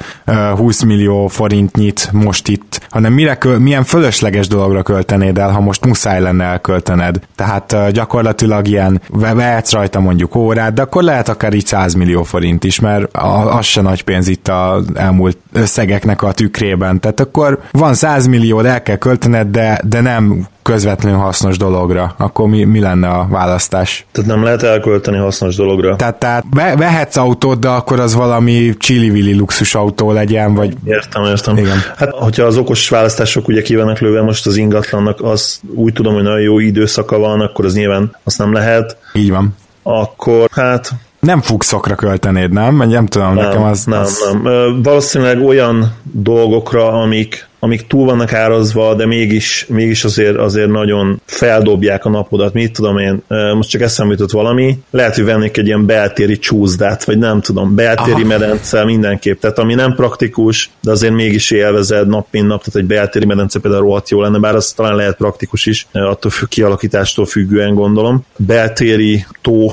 20 millió forintnyit most itt, hanem mire köl, milyen fölösleges dologra költenéd el, ha most muszáj lenne elköltened. Tehát gyakorlatilag ilyen vehetsz rajta mondjuk órát, de akkor lehet akár így 100 millió forint is, mert az se nagy pénz itt az elmúlt összegeknek a tükrében. Tehát akkor van 100 millió, el kell költened, de, de nem közvetlenül hasznos dologra, akkor mi, mi lenne a választás? Tehát nem lehet elkölteni hasznos dologra. Tehát, tehát vehetsz autót, de akkor az valami csili luxus autó legyen, vagy... Értem, értem. Igen. Hát, hogyha az okos választások ugye kivannak lőve most az ingatlannak, az úgy tudom, hogy nagyon jó időszaka van, akkor az nyilván azt nem lehet. Így van. Akkor hát nem fuxokra költenéd, nem? Nem tudom, nem, nekem az... Nem, az... nem. Valószínűleg olyan dolgokra, amik, amik túl vannak árazva, de mégis, mégis azért, azért nagyon feldobják a napodat. Mit tudom én, most csak eszembe jutott valami, lehet, hogy vennék egy ilyen beltéri csúszdát, vagy nem tudom, beltéri Aha. medence mindenképp, tehát ami nem praktikus, de azért mégis élvezed nap mint nap, tehát egy beltéri medence például rohadt jó lenne, bár az talán lehet praktikus is, attól függ, kialakítástól függően gondolom. Beltéri tó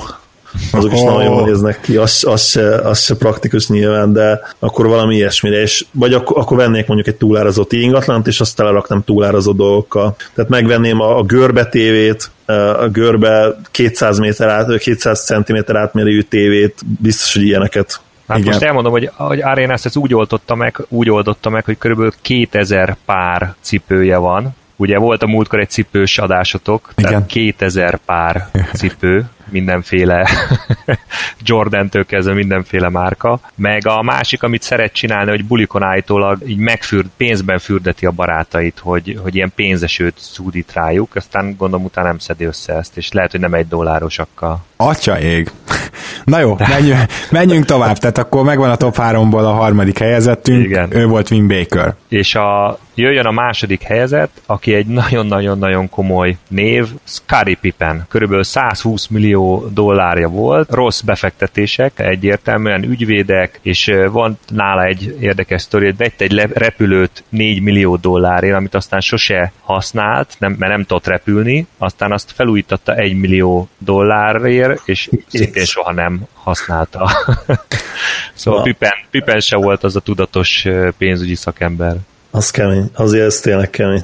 azok is oh. nagyon jól néznek ki, az, az, se, az se praktikus nyilván, de akkor valami ilyesmire, és vagy akkor, akkor vennék mondjuk egy túlárazott ingatlant, és azt teleraknám túlárazott dolgokkal. Tehát megvenném a, a görbe tévét, a görbe 200 méter át, 200 cm átmérőjű tévét, biztos, hogy ilyeneket Hát Igen. most elmondom, hogy, hogy Arenas ezt úgy oldotta meg, úgy oldotta meg, hogy körülbelül 2000 pár cipője van. Ugye volt a múltkor egy cipős adásotok, Igen. tehát 2000 pár cipő, mindenféle Jordan-től kezdve mindenféle márka. Meg a másik, amit szeret csinálni, hogy bulikon állítólag így megfürd, pénzben fürdeti a barátait, hogy, hogy ilyen pénzesőt szúdít rájuk, aztán gondolom utána nem szedi össze ezt, és lehet, hogy nem egy dollárosakkal. Atya ég! Na jó, menjünk, menjünk tovább, tehát akkor megvan a top 3-ból a harmadik helyezettünk, Igen. ő volt Wim Baker. És a, jöjjön a második helyezett, aki egy nagyon-nagyon-nagyon komoly név, Scottie Pippen. Körülbelül 120 millió dollárja volt, rossz befektetések, egyértelműen ügyvédek, és van nála egy érdekes sztori, hogy vett egy repülőt 4 millió dollárért, amit aztán sose használt, nem, mert nem tudott repülni, aztán azt felújította 1 millió dollárért, és szintén soha nem használta. szóval Pippen, Pippen se volt az a tudatos pénzügyi szakember. Az kemény, azért ez tényleg kemény.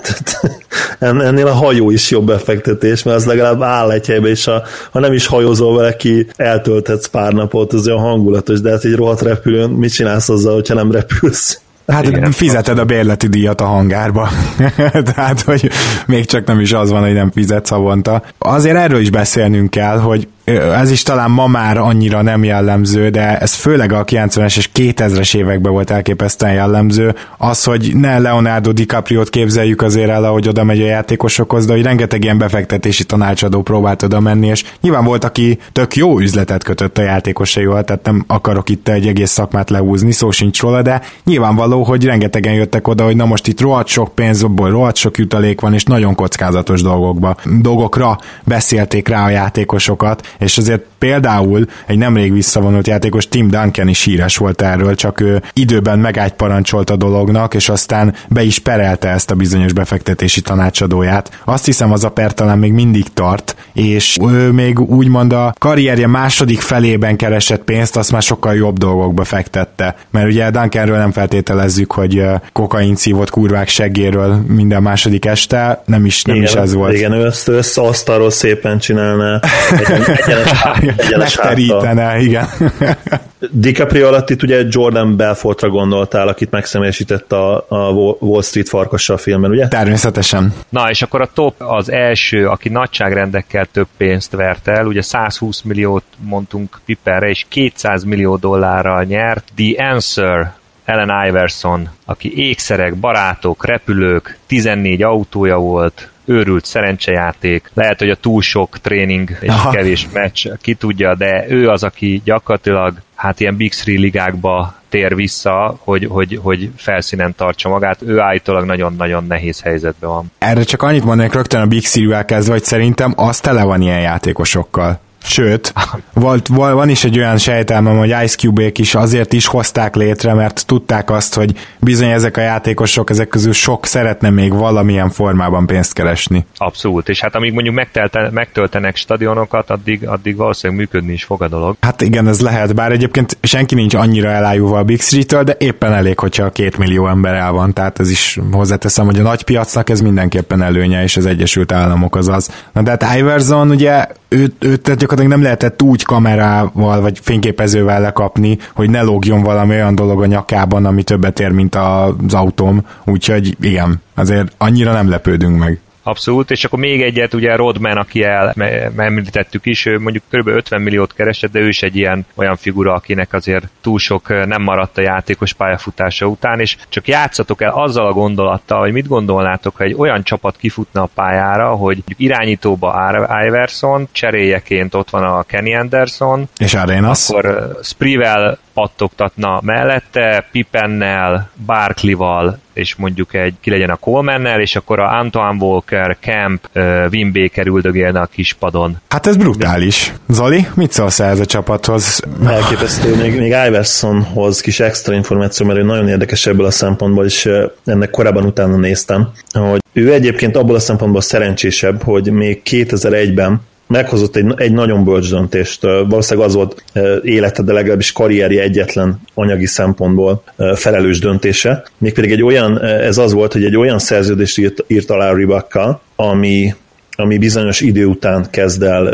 ennél a hajó is jobb befektetés, mert az legalább áll egy helybe, és ha, ha nem is hajózol vele ki, eltölthetsz pár napot, az olyan hangulatos, de hát egy rohadt repülőn mit csinálsz azzal, hogyha nem repülsz? Hát Igen. fizeted a bérleti díjat a hangárba. Tehát, hogy még csak nem is az van, hogy nem fizetsz havonta. Azért erről is beszélnünk kell, hogy ez is talán ma már annyira nem jellemző, de ez főleg a 90-es és 2000-es években volt elképesztően jellemző, az, hogy ne Leonardo DiCaprio-t képzeljük azért el, ahogy oda megy a játékosokhoz, de hogy rengeteg ilyen befektetési tanácsadó próbált oda menni, és nyilván volt, aki tök jó üzletet kötött a játékosaival, tehát nem akarok itt egy egész szakmát lehúzni, szó sincs róla, de nyilvánvaló, hogy rengetegen jöttek oda, hogy na most itt rohadt sok pénzból, rohadt sok jutalék van, és nagyon kockázatos dolgokba, dolgokra beszélték rá a játékosokat, és azért például egy nemrég visszavonult játékos Tim Duncan is híres volt erről, csak ő időben megágy parancsolt a dolognak, és aztán be is perelte ezt a bizonyos befektetési tanácsadóját. Azt hiszem az a per talán még mindig tart, és ő még úgymond a karrierje második felében keresett pénzt, azt már sokkal jobb dolgokba fektette. Mert ugye Duncanről nem feltételezzük, hogy kokain szívott kurvák seggéről minden második este, nem is, nem igen, is ez volt. Igen, ő ezt, ezt asztalról szépen csinálná. Egy, egyenes, Megterítene, igen. DiCaprio alatt itt ugye Jordan Belfortra gondoltál, akit megszemélyesített a, a Wall Street farkassal filmben, ugye? Természetesen. Na, és akkor a top az első, aki nagyságrendekkel több pénzt vert el, ugye 120 milliót mondtunk Piperre, és 200 millió dollárral nyert. The Answer Ellen Iverson, aki ékszerek, barátok, repülők, 14 autója volt, őrült szerencsejáték, lehet, hogy a túl sok tréning és Aha. kevés meccs, ki tudja, de ő az, aki gyakorlatilag hát ilyen Big Three ligákba tér vissza, hogy, hogy, hogy felszínen tartsa magát. Ő állítólag nagyon-nagyon nehéz helyzetben van. Erre csak annyit mondanék rögtön a Big Three-vel kezdve, hogy szerintem az tele van ilyen játékosokkal. Sőt, volt, van is egy olyan sejtelmem, hogy Ice Cube-ék is azért is hozták létre, mert tudták azt, hogy bizony ezek a játékosok, ezek közül sok szeretne még valamilyen formában pénzt keresni. Abszolút, és hát amíg mondjuk megtelte, megtöltenek stadionokat, addig, addig valószínűleg működni is fog a dolog. Hát igen, ez lehet, bár egyébként senki nincs annyira elájúva a Big Street-től, de éppen elég, hogyha két millió ember el van, tehát ez is hozzáteszem, hogy a nagy piacnak ez mindenképpen előnye, és az Egyesült Államok az az. Na de hát Iverson ugye őt, őt tehát gyakorlatilag nem lehetett úgy kamerával vagy fényképezővel lekapni, hogy ne lógjon valami olyan dolog a nyakában, ami többet ér, mint az autóm. Úgyhogy igen, azért annyira nem lepődünk meg. Abszolút, és akkor még egyet, ugye Rodman, aki el, említettük is, ő mondjuk kb. 50 milliót keresett, de ő is egy ilyen olyan figura, akinek azért túl sok nem maradt a játékos pályafutása után, és csak játszatok el azzal a gondolattal, hogy mit gondolnátok, ha egy olyan csapat kifutna a pályára, hogy irányítóba Iverson, cseréjeként ott van a Kenny Anderson, és Arenas. akkor Sprivel pattogtatna mellette, Pippennel, Barkley-val, és mondjuk egy, ki legyen a Colemannel, és akkor a Antoine Walker, Camp, uh, Wim Baker üldögélne a kispadon. Hát ez brutális. Zoli, mit szólsz ez a csapathoz? Elképesztő. Még, még Iversonhoz kis extra információ, mert ő nagyon érdekes ebből a szempontból, és ennek korábban utána néztem, hogy ő egyébként abból a szempontból szerencsésebb, hogy még 2001-ben meghozott egy, egy nagyon bölcs döntést. Valószínűleg az volt élete, de legalábbis karrierje egyetlen anyagi szempontból felelős döntése. Mégpedig egy olyan, ez az volt, hogy egy olyan szerződést írt, írt alá Ribakkal, ami, ami bizonyos idő után kezd el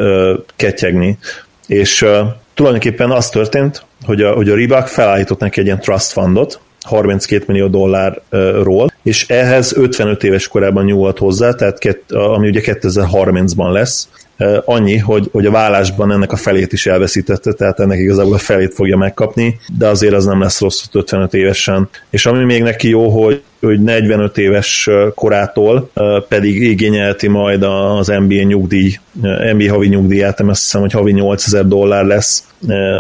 ketyegni. És tulajdonképpen az történt, hogy a, hogy a Reebok felállított neki egy ilyen trust fundot, 32 millió dollárról, és ehhez 55 éves korában nyúlt hozzá, tehát ami ugye 2030-ban lesz, annyi, hogy, hogy a vállásban ennek a felét is elveszítette, tehát ennek igazából a felét fogja megkapni, de azért az nem lesz rossz 55 évesen. És ami még neki jó, hogy hogy 45 éves korától pedig igényelti majd az NBA nyugdíj, NBA havi nyugdíját, nem azt hiszem, hogy havi 8000 dollár lesz,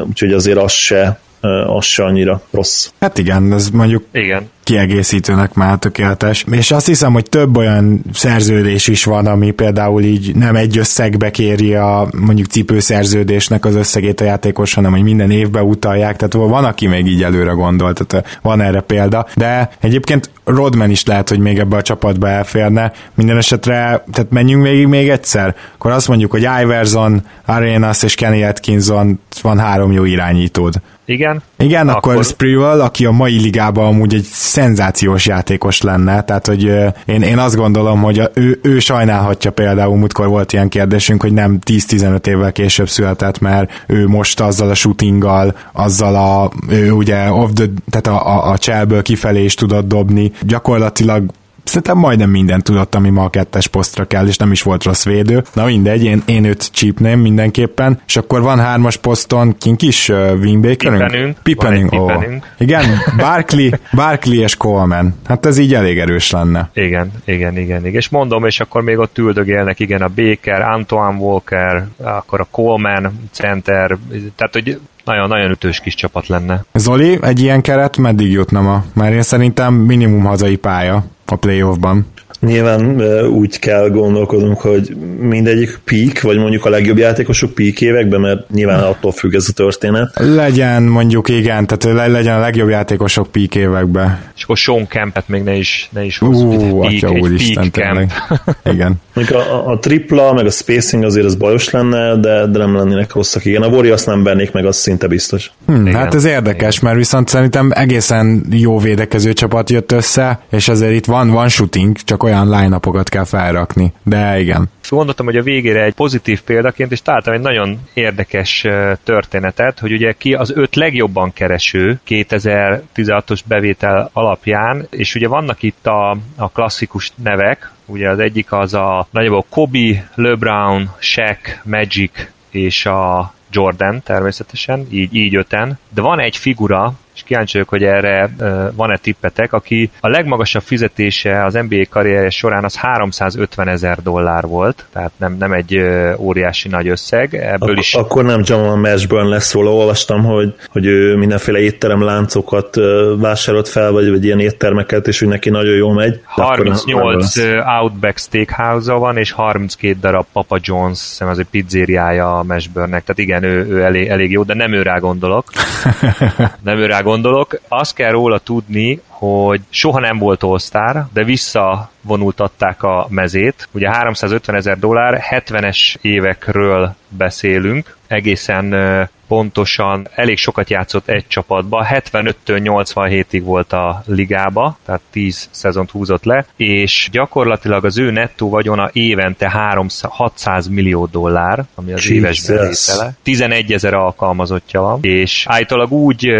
úgyhogy azért az se az se annyira rossz. Hát igen, ez mondjuk igen. Kiegészítőnek már tökéletes. És azt hiszem, hogy több olyan szerződés is van, ami például így nem egy összegbe kéri a mondjuk cipőszerződésnek az összegét a játékos, hanem hogy minden évbe utalják, tehát van, aki még így előre gondolt, tehát van erre példa. De egyébként Rodman is lehet, hogy még ebbe a csapatba elférne. Minden esetre, tehát menjünk végig még egyszer, akkor azt mondjuk, hogy Iverson, Arenas és Kenny Atkinson van három jó irányítód. Igen. Igen, akkor, akkor Sprewell, aki a mai ligában amúgy egy szenzációs játékos lenne, tehát hogy én, én azt gondolom, hogy a, ő, ő sajnálhatja például, múltkor volt ilyen kérdésünk, hogy nem 10-15 évvel később született, mert ő most azzal a shootinggal, azzal a, ő ugye off the, tehát a, a, a cselből kifelé is tudott dobni, gyakorlatilag Szerintem majdnem mindent tudott, ami ma a kettes posztra kell, és nem is volt rossz védő. Na mindegy, én, én őt csípném mindenképpen. És akkor van hármas poszton kink is uh, Wingbakerünk? Pipenünk. Ó. Igen, Barkley, Barkley és Coleman. Hát ez így elég erős lenne. Igen, igen, igen, igen. És mondom, és akkor még ott üldögélnek, igen, a Baker, Antoine Walker, akkor a Coleman center, tehát hogy nagyon-nagyon ütős kis csapat lenne. Zoli, egy ilyen keret meddig jutna ma? Mert én szerintem minimum hazai pálya a playoffban. Nyilván úgy kell gondolkodnunk, hogy mindegyik peak, vagy mondjuk a legjobb játékosok peak években, mert nyilván attól függ ez a történet. Legyen mondjuk igen, tehát legyen a legjobb játékosok peak években. És akkor Sean Kempet még ne is, ne is hozz, Ú, atya úristen, tényleg. Igen. Mondjuk a, a, tripla, meg a spacing azért az bajos lenne, de, de nem lennének rosszak. Igen, a Warriors nem vernék meg, az szinte biztos. Hmm, hát ez érdekes, igen. mert viszont szerintem egészen jó védekező csapat jött össze, és azért itt van, van shooting, csak olyan line kell felrakni. De igen. Gondoltam, hogy a végére egy pozitív példaként, és találtam egy nagyon érdekes történetet, hogy ugye ki az öt legjobban kereső 2016-os bevétel alapján, és ugye vannak itt a, a klasszikus nevek, ugye az egyik az a nagyjából Kobe, LeBron, Shaq, Magic és a Jordan természetesen, így, így öten, de van egy figura, és kíváncsi vagyok, hogy erre van-e tippetek, aki a legmagasabb fizetése az NBA karrierje során az 350 ezer dollár volt, tehát nem, nem egy óriási nagy összeg. Ebből Ak- is... Akkor nem Jamal Mashburn lesz róla, olvastam, hogy, hogy ő mindenféle étterem láncokat vásárolt fel, vagy, vagy ilyen éttermeket, és hogy neki nagyon jól megy. 38 nem, Outback Steakhouse-a van, és 32 darab Papa John's, hiszem az egy pizzériája a Mashburnnek, tehát igen, ő, ő elég, elég jó, de nem ő rá gondolok. nem ő rá gondolok. Azt kell róla tudni, hogy soha nem volt all de visszavonultatták a mezét. Ugye 350 ezer dollár, 70-es évekről beszélünk, egészen pontosan elég sokat játszott egy csapatba, 75-től 87-ig volt a ligába, tehát 10 szezont húzott le, és gyakorlatilag az ő nettó vagyona évente 300, 600 millió dollár, ami az Jesus. éves bevétele. 11 ezer alkalmazottja van, és állítólag úgy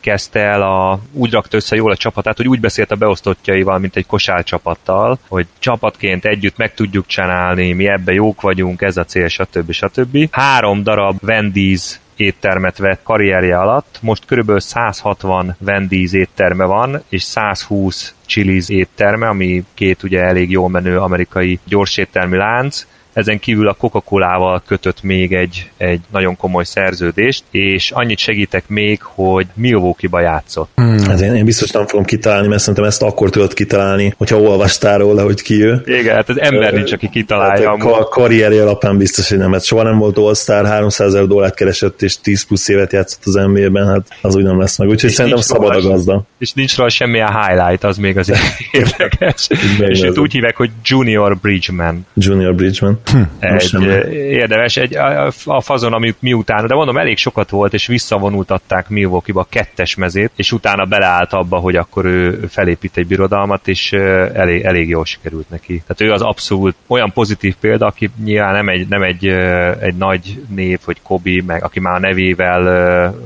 kezdte el, a, úgy rakta össze jól a csapatát, hogy úgy beszélt a beosztottjaival, mint egy kosárcsapattal, hogy csapatként együtt meg tudjuk csinálni, mi ebbe jók vagyunk, ez a cél, stb. stb. Három darab Wendy's éttermet vett karrierje alatt, most körülbelül 160 Wendy's étterme van, és 120 Chili's étterme, ami két ugye elég jól menő amerikai gyorséttermi lánc, ezen kívül a Coca-Colával kötött még egy, egy nagyon komoly szerződést, és annyit segítek még, hogy Milwaukee-ba játszott. Hmm. Hát én, én biztos nem fogom kitalálni, mert szerintem ezt akkor tudod kitalálni, hogyha olvastál róla, hogy ki ő. Igen, hát az ember nincs, aki kitalálja. Hát a karrierje alapján biztos, hogy nem. Hát soha nem volt All-Star, 300 ezer dollárt keresett, és 10 plusz évet játszott az NBA-ben, hát az úgy nem lesz meg. Úgyhogy és szerintem szabad a gazda. És nincs róla semmilyen highlight, az még azért érdekes. és őt úgy hívják, hogy Junior Bridgman. Junior Bridgman. Hm. Egy, érdemes, egy, a, a fazon, ami miután, de mondom, elég sokat volt, és visszavonultatták Milwaukee-ba kettes mezét, és utána beleállt abba, hogy akkor ő felépít egy birodalmat, és elég, elég jól sikerült neki. Tehát ő az abszolút olyan pozitív példa, aki nyilván nem egy, nem egy, egy nagy név, hogy Kobi, meg aki már a nevével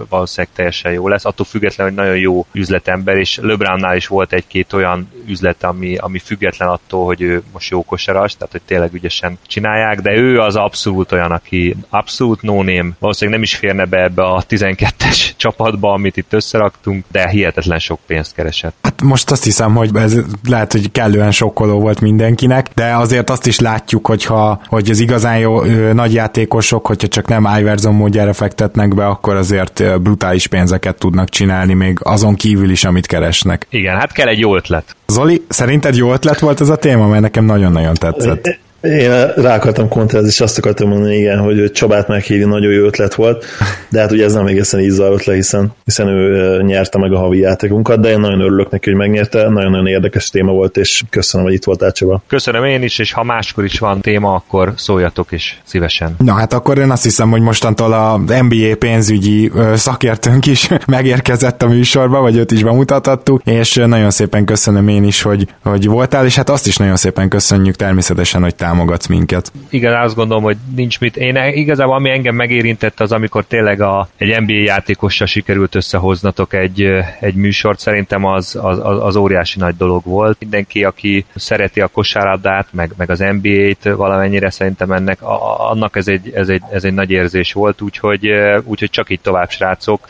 valószínűleg teljesen jó lesz, attól függetlenül, hogy nagyon jó üzletember, és LeBronnál is volt egy-két olyan üzlet, ami, ami független attól, hogy ő most jó kosaras, tehát hogy tényleg ügyesen csinálják, de ő az abszolút olyan, aki abszolút no name, valószínűleg nem is férne be ebbe a 12-es csapatba, amit itt összeraktunk, de hihetetlen sok pénzt keresett. Hát most azt hiszem, hogy ez lehet, hogy kellően sokkoló volt mindenkinek, de azért azt is látjuk, hogyha, hogy az igazán jó nagy játékosok, hogyha csak nem Iverson módjára fektetnek be, akkor azért brutális pénzeket tudnak csinálni, még azon kívül is, amit keresnek. Igen, hát kell egy jó ötlet. Zoli, szerinted jó ötlet volt ez a téma, mert nekem nagyon-nagyon tetszett. Én rá akartam kontrázni, és azt akartam mondani, igen, hogy Csabát meghívni nagyon jó ötlet volt, de hát ugye ez nem egészen így zajlott le, hiszen, hiszen ő nyerte meg a havi játékunkat, de én nagyon örülök neki, hogy megnyerte, nagyon-nagyon érdekes téma volt, és köszönöm, hogy itt voltál Csaba. Köszönöm én is, és ha máskor is van téma, akkor szóljatok is szívesen. Na hát akkor én azt hiszem, hogy mostantól a NBA pénzügyi szakértőnk is megérkezett a műsorba, vagy őt is bemutathattuk, és nagyon szépen köszönöm én is, hogy, hogy voltál, és hát azt is nagyon szépen köszönjük természetesen, hogy te támogatsz minket. Igen, azt gondolom, hogy nincs mit. Én igazából ami engem megérintett az, amikor tényleg a, egy NBA játékossal sikerült összehoznatok egy, egy műsort, szerintem az, az, az óriási nagy dolog volt. Mindenki, aki szereti a kosárlabdát, meg, meg az NBA-t valamennyire szerintem ennek, a, annak ez egy, ez, egy, ez egy nagy érzés volt, úgyhogy, úgyhogy csak így tovább srácok.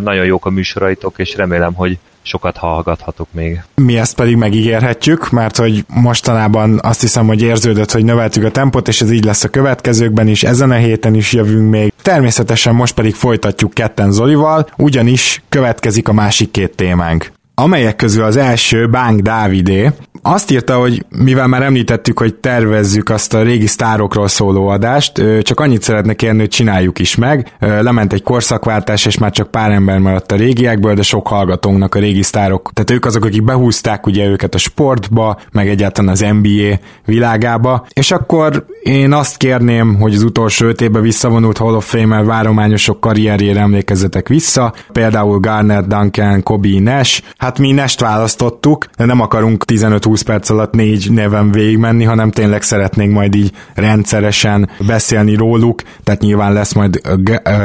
Nagyon jók a műsoraitok, és remélem, hogy sokat hallgathatok még. Mi ezt pedig megígérhetjük, mert hogy mostanában azt hiszem, hogy érződött, hogy növeltük a tempot, és ez így lesz a következőkben is, ezen a héten is jövünk még. Természetesen most pedig folytatjuk ketten Zolival, ugyanis következik a másik két témánk amelyek közül az első Bánk Dávidé, azt írta, hogy mivel már említettük, hogy tervezzük azt a régi sztárokról szóló adást, csak annyit szeretne kérni, hogy csináljuk is meg. Lement egy korszakváltás, és már csak pár ember maradt a régiekből, de sok hallgatónknak a régi sztárok. Tehát ők azok, akik behúzták ugye őket a sportba, meg egyáltalán az NBA világába. És akkor én azt kérném, hogy az utolsó öt évben visszavonult Hall of Fame-el várományosok karrierjére emlékezzetek vissza, például Garnett, Duncan, Kobe, Nash. Hát mi Nash-t választottuk, de nem akarunk 15-20 perc alatt négy neven végigmenni, hanem tényleg szeretnénk majd így rendszeresen beszélni róluk, tehát nyilván lesz majd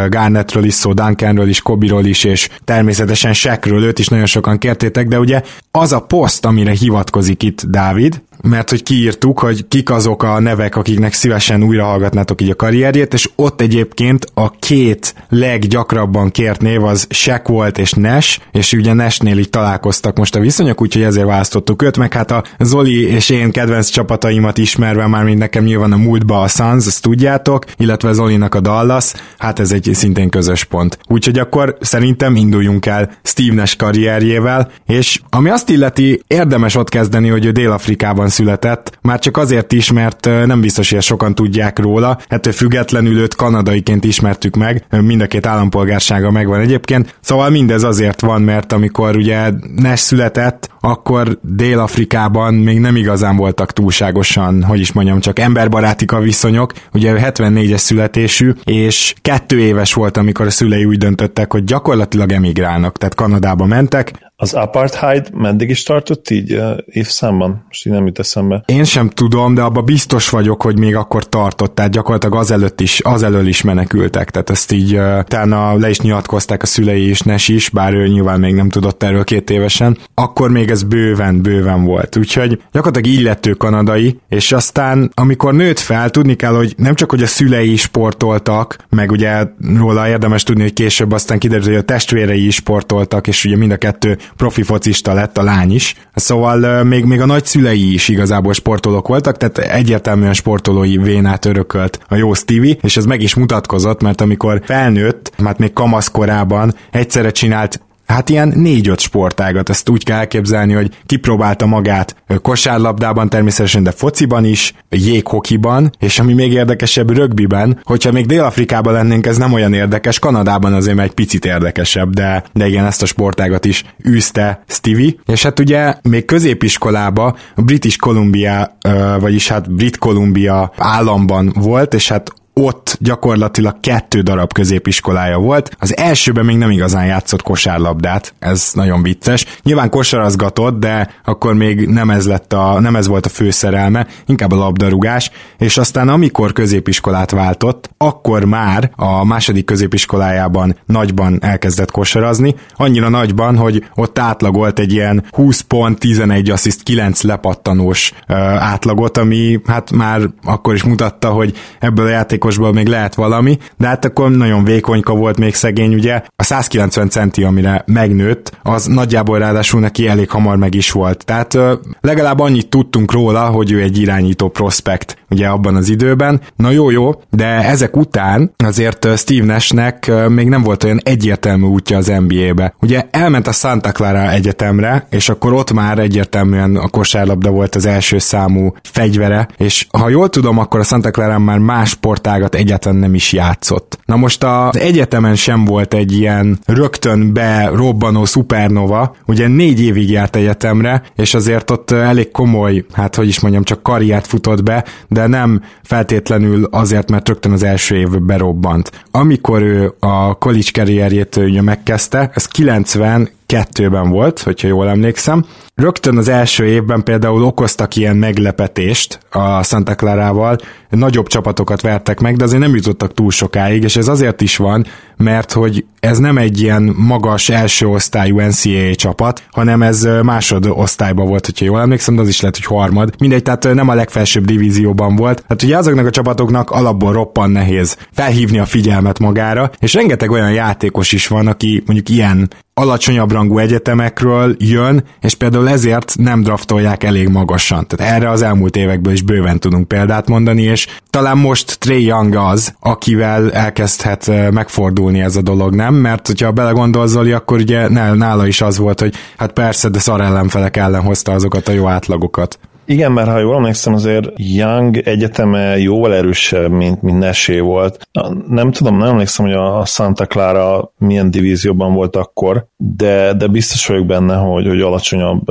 Garnettről is szó, Duncanről is, Kobiról is, és természetesen Sekről, őt is nagyon sokan kértétek, de ugye az a poszt, amire hivatkozik itt Dávid, mert hogy kiírtuk, hogy kik azok a nevek, akiknek szívesen újra hallgatnátok így a karrierjét, és ott egyébként a két leggyakrabban kért név az Shaq volt és Nash, és ugye Nashnél így találkoztak most a viszonyok, úgyhogy ezért választottuk őt, meg hát a Zoli és én kedvenc csapataimat ismerve már mind nekem nyilván a múltba a Suns, ezt tudjátok, illetve Zolinak a Dallas, hát ez egy szintén közös pont. Úgyhogy akkor szerintem induljunk el Steve Nash karrierjével, és ami azt illeti, érdemes ott kezdeni, hogy ő Dél-Afrikában született, már csak azért is, mert nem biztos, hogy sokan tudják róla, ettől függetlenül őt kanadaiként ismertük meg, mind a két állampolgársága megvan egyébként, szóval mindez azért van, mert amikor ugye Nash született, akkor Dél-Afrikában még nem igazán voltak túlságosan, hogy is mondjam, csak emberbarátik a viszonyok. Ugye 74-es születésű, és kettő éves volt, amikor a szülei úgy döntöttek, hogy gyakorlatilag emigrálnak, tehát Kanadába mentek, az apartheid meddig is tartott így uh, évszámban? Most így nem jut eszembe. Én sem tudom, de abba biztos vagyok, hogy még akkor tartott, tehát gyakorlatilag azelőtt is, azelől is menekültek, tehát ezt így uh, utána le is nyilatkozták a szülei is, Nes is, bár ő nyilván még nem tudott erről két évesen, akkor még ez bőven, bőven volt. Úgyhogy gyakorlatilag illető kanadai, és aztán amikor nőtt fel, tudni kell, hogy nem csak, hogy a szülei is sportoltak, meg ugye róla érdemes tudni, hogy később aztán kiderült, hogy a testvérei is sportoltak, és ugye mind a kettő profi focista lett a lány is, szóval még, még a nagyszülei is igazából sportolók voltak, tehát egyértelműen sportolói vénát örökölt a jó Stevie, és ez meg is mutatkozott, mert amikor felnőtt, hát még kamaszkorában egyszerre csinált hát ilyen négy-öt sportágat, ezt úgy kell elképzelni, hogy kipróbálta magát kosárlabdában természetesen, de fociban is, jéghokiban, és ami még érdekesebb, rögbiben, hogyha még Dél-Afrikában lennénk, ez nem olyan érdekes, Kanadában azért egy picit érdekesebb, de, de igen, ezt a sportágat is űzte Stevie, és hát ugye még középiskolába a British Columbia, vagyis hát Brit Columbia államban volt, és hát ott gyakorlatilag kettő darab középiskolája volt. Az elsőben még nem igazán játszott kosárlabdát, ez nagyon vicces. Nyilván kosarazgatott, de akkor még nem ez, lett a, nem ez volt a főszerelme, inkább a labdarúgás, és aztán amikor középiskolát váltott, akkor már a második középiskolájában nagyban elkezdett kosarazni, annyira nagyban, hogy ott átlagolt egy ilyen 20 pont, 11 assziszt, 9 lepattanós ö, átlagot, ami hát már akkor is mutatta, hogy ebből a játék játékosból még lehet valami, de hát akkor nagyon vékonyka volt még szegény, ugye. A 190 centi, amire megnőtt, az nagyjából ráadásul neki elég hamar meg is volt. Tehát legalább annyit tudtunk róla, hogy ő egy irányító prospekt, ugye abban az időben. Na jó, jó, de ezek után azért Steve Nashnek még nem volt olyan egyértelmű útja az NBA-be. Ugye elment a Santa Clara egyetemre, és akkor ott már egyértelműen a kosárlabda volt az első számú fegyvere, és ha jól tudom, akkor a Santa Clara már más sportág sportágat egyáltalán nem is játszott. Na most az egyetemen sem volt egy ilyen rögtön be robbanó szupernova, ugye négy évig járt egyetemre, és azért ott elég komoly, hát hogy is mondjam, csak karriert futott be, de nem feltétlenül azért, mert rögtön az első év berobbant. Amikor ő a college karrierjét ugye megkezdte, ez 90 kettőben volt, hogyha jól emlékszem. Rögtön az első évben például okoztak ilyen meglepetést a Santa Clara-val, nagyobb csapatokat vertek meg, de azért nem jutottak túl sokáig, és ez azért is van, mert hogy ez nem egy ilyen magas első osztályú NCAA csapat, hanem ez másod osztályban volt, hogyha jól emlékszem, de az is lehet, hogy harmad. Mindegy, tehát nem a legfelsőbb divízióban volt. Hát ugye azoknak a csapatoknak alapból roppan nehéz felhívni a figyelmet magára, és rengeteg olyan játékos is van, aki mondjuk ilyen alacsonyabb rangú egyetemekről jön, és például ezért nem draftolják elég magasan. Tehát erre az elmúlt évekből is bőven tudunk példát mondani, és talán most Trey Young az, akivel elkezdhet megfordulni ez a dolog, nem? Mert hogyha belegondol Zoli, akkor ugye nála is az volt, hogy hát persze, de szar ellenfelek ellen hozta azokat a jó átlagokat. Igen, mert ha jól emlékszem, azért Young egyeteme jóval erősebb, mint, mint Nesé volt. Nem tudom, nem emlékszem, hogy a Santa Clara milyen divízióban volt akkor, de, de biztos vagyok benne, hogy, hogy alacsonyabb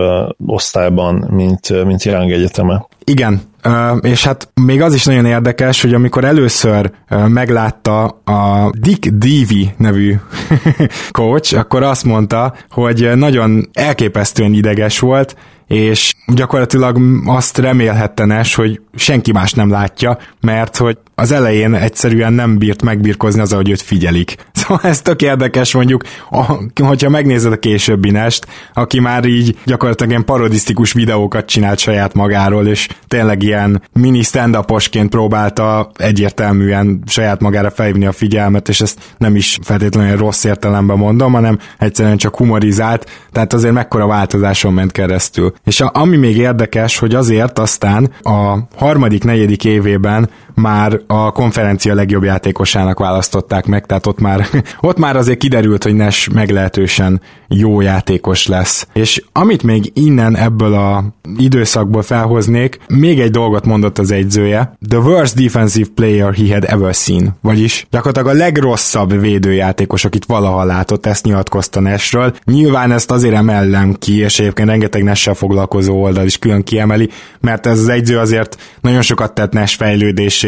osztályban, mint, mint Young egyeteme. Igen, és hát még az is nagyon érdekes, hogy amikor először meglátta a Dick Devi nevű coach, akkor azt mondta, hogy nagyon elképesztően ideges volt, és gyakorlatilag azt remélhette Nes, hogy senki más nem látja, mert hogy az elején egyszerűen nem bírt megbírkozni az, hogy őt figyelik. Szóval ez tök érdekes mondjuk, hogyha megnézed a későbbi Nest, aki már így gyakorlatilag ilyen parodisztikus videókat csinált saját magáról, és tényleg ilyen mini stand próbálta egyértelműen saját magára felhívni a figyelmet, és ezt nem is feltétlenül rossz értelemben mondom, hanem egyszerűen csak humorizált, tehát azért mekkora változáson ment keresztül. És a, ami még érdekes, hogy azért aztán a harmadik, negyedik évében már a konferencia legjobb játékosának választották meg, tehát ott már, ott már azért kiderült, hogy Nash meglehetősen jó játékos lesz. És amit még innen ebből a időszakból felhoznék, még egy dolgot mondott az egyzője. The worst defensive player he had ever seen. Vagyis gyakorlatilag a legrosszabb védőjátékos, akit valaha látott, ezt nyilatkozta Nashről. Nyilván ezt azért emellem ki, és egyébként rengeteg Nash-sel foglalkozó oldal is külön kiemeli, mert ez az egyző azért nagyon sokat tett Nash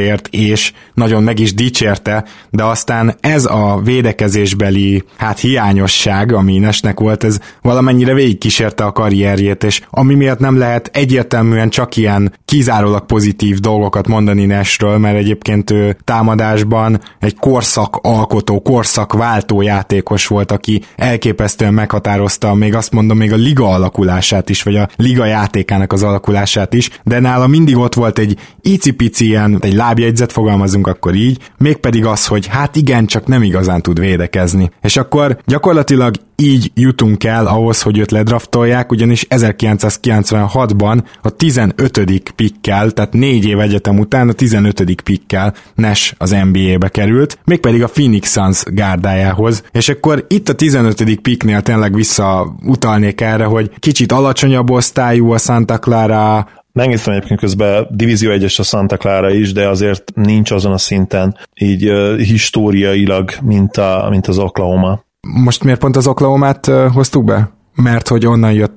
fejlődéséért, és nagyon meg is dicsérte, de aztán ez a védekezésbeli hát hiányosság, ami Nashnek volt, ez valamennyire végigkísérte a karrierjét, és ami miatt nem lehet egyértelműen csak ilyen kizárólag pozitív dolgokat mondani Nashről, mert egyébként ő támadásban egy korszak alkotó, korszak váltó játékos volt, aki elképesztően meghatározta, még azt mondom, még a liga alakulását is, vagy a liga játékának az alakulását is, de nála mindig ott volt egy icipici ilyen, egy lábjegyzet, fogalmazunk akkor így, mégpedig az, hogy hát igen, csak nem igazán tud védekezni. És akkor gyakorlatilag így jutunk el ahhoz, hogy őt ledraftolják, ugyanis 1996-ban a 15. pikkel, tehát négy év egyetem után a 15. pikkel Nash az NBA-be került, mégpedig a Phoenix Suns gárdájához, és akkor itt a 15. piknél tényleg visszautalnék erre, hogy kicsit alacsonyabb osztályú a Santa Clara, Megnéztem egyébként közben Divízió 1-es a Santa Clara is, de azért nincs azon a szinten így uh, históriailag, mint, a, mint az Oklahoma. Most miért pont az Oklahoma-t uh, hoztuk be? Mert hogy onnan jött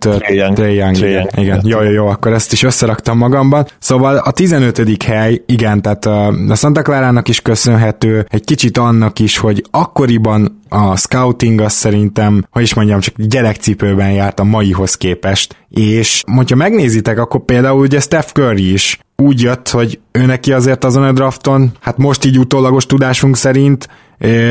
Trey Young. Igen, igen. Jó, jó, jó, akkor ezt is összeraktam magamban. Szóval a 15. hely, igen, tehát a, Santa Clara-nak is köszönhető, egy kicsit annak is, hogy akkoriban a scouting az szerintem, hogy is mondjam, csak gyerekcipőben járt a maihoz képest, és hogyha megnézitek, akkor például ugye Steph Curry is úgy jött, hogy ő neki azért azon a drafton, hát most így utólagos tudásunk szerint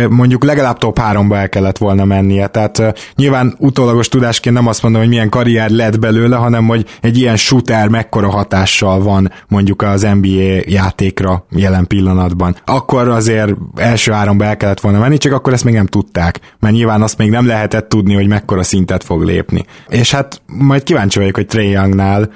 mondjuk legalább top 3-ba el kellett volna mennie. Tehát nyilván utólagos tudásként nem azt mondom, hogy milyen karrier lett belőle, hanem hogy egy ilyen shooter mekkora hatással van mondjuk az NBA játékra jelen pillanatban. Akkor azért első háromba el kellett volna menni, csak akkor ezt még nem tudták, mert nyilván azt még nem lehetett tudni, hogy mekkora szintet fog lépni. És hát majd kíváncsi vagyok, hogy Trey Youngnál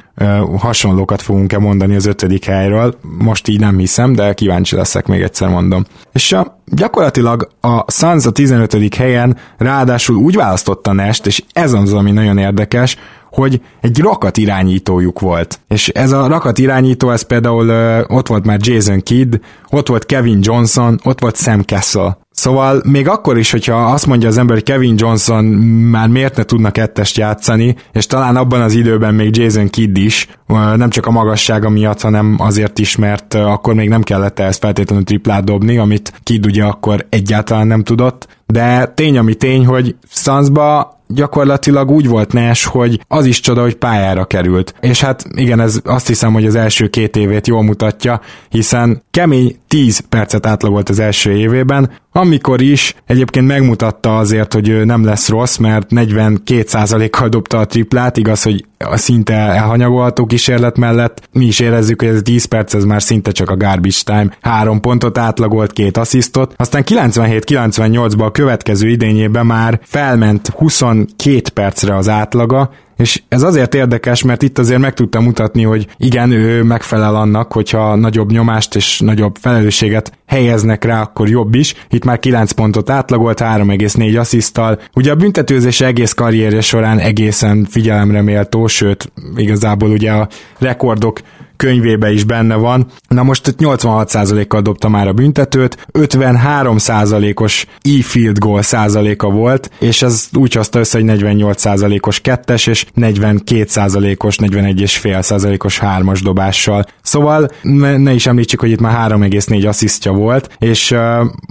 hasonlókat fogunk-e mondani az ötödik helyről. Most így nem hiszem, de kíváncsi leszek, még egyszer mondom. És a, gyakorlatilag a Suns a 15. helyen ráadásul úgy választotta Nest, és ez az, ami nagyon érdekes, hogy egy rakat irányítójuk volt. És ez a rakat irányító, ez például ö, ott volt már Jason Kidd, ott volt Kevin Johnson, ott volt Sam Kessel. Szóval még akkor is, hogyha azt mondja az ember, hogy Kevin Johnson már miért ne tudna kettest játszani, és talán abban az időben még Jason Kidd is, nem csak a magassága miatt, hanem azért is, mert akkor még nem kellett ehhez feltétlenül triplát dobni, amit Kidd ugye akkor egyáltalán nem tudott, de tény ami tény, hogy Sunsba gyakorlatilag úgy volt Nash, hogy az is csoda, hogy pályára került. És hát igen, ez azt hiszem, hogy az első két évét jól mutatja, hiszen kemény 10 percet átlagolt az első évében, amikor is egyébként megmutatta azért, hogy nem lesz rossz, mert 42%-kal dobta a triplát, igaz, hogy a szinte elhanyagolható kísérlet mellett mi is érezzük, hogy ez 10 perc, ez már szinte csak a garbage time. Három pontot átlagolt, két asszisztot, aztán 97-98-ban a következő idényében már felment 22 percre az átlaga, és ez azért érdekes, mert itt azért meg tudtam mutatni, hogy igen, ő megfelel annak, hogyha nagyobb nyomást és nagyobb felelősséget helyeznek rá, akkor jobb is. Itt már 9 pontot átlagolt, 3,4 asszisztal. Ugye a büntetőzés egész karrierje során egészen figyelemre méltó, sőt, igazából ugye a rekordok könyvébe is benne van. Na most 86%-kal dobta már a büntetőt, 53%-os e-field goal százaléka volt, és ez úgy hozta össze, hogy 48%-os kettes, és 42%-os, 41,5%-os hármas dobással. Szóval ne, ne is említsük, hogy itt már 3,4 asszisztja volt, és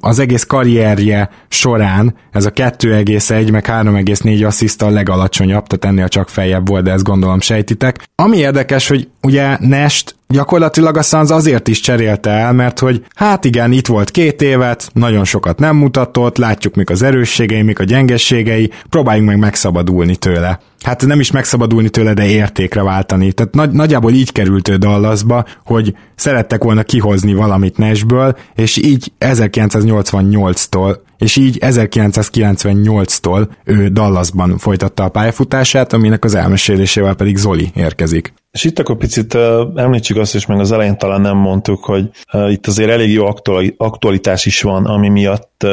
az egész karrierje során ez a 2,1 meg 3,4 assziszt a legalacsonyabb, tehát ennél csak feljebb volt, de ezt gondolom sejtitek. Ami érdekes, hogy ugye Nest gyakorlatilag a Suns azért is cserélte el, mert hogy hát igen, itt volt két évet, nagyon sokat nem mutatott, látjuk mik az erősségei, mik a gyengességei, próbáljunk meg megszabadulni tőle. Hát nem is megszabadulni tőle, de értékre váltani. Tehát nagy, nagyjából így került ő Dallasba, hogy szerettek volna kihozni valamit Nashből, és így 1988-tól és így 1998-tól ő Dallasban folytatta a pályafutását, aminek az elmesélésével pedig Zoli érkezik. És itt akkor picit említsük azt is, meg az elején talán nem mondtuk, hogy itt azért elég jó aktualitás is van, ami miatt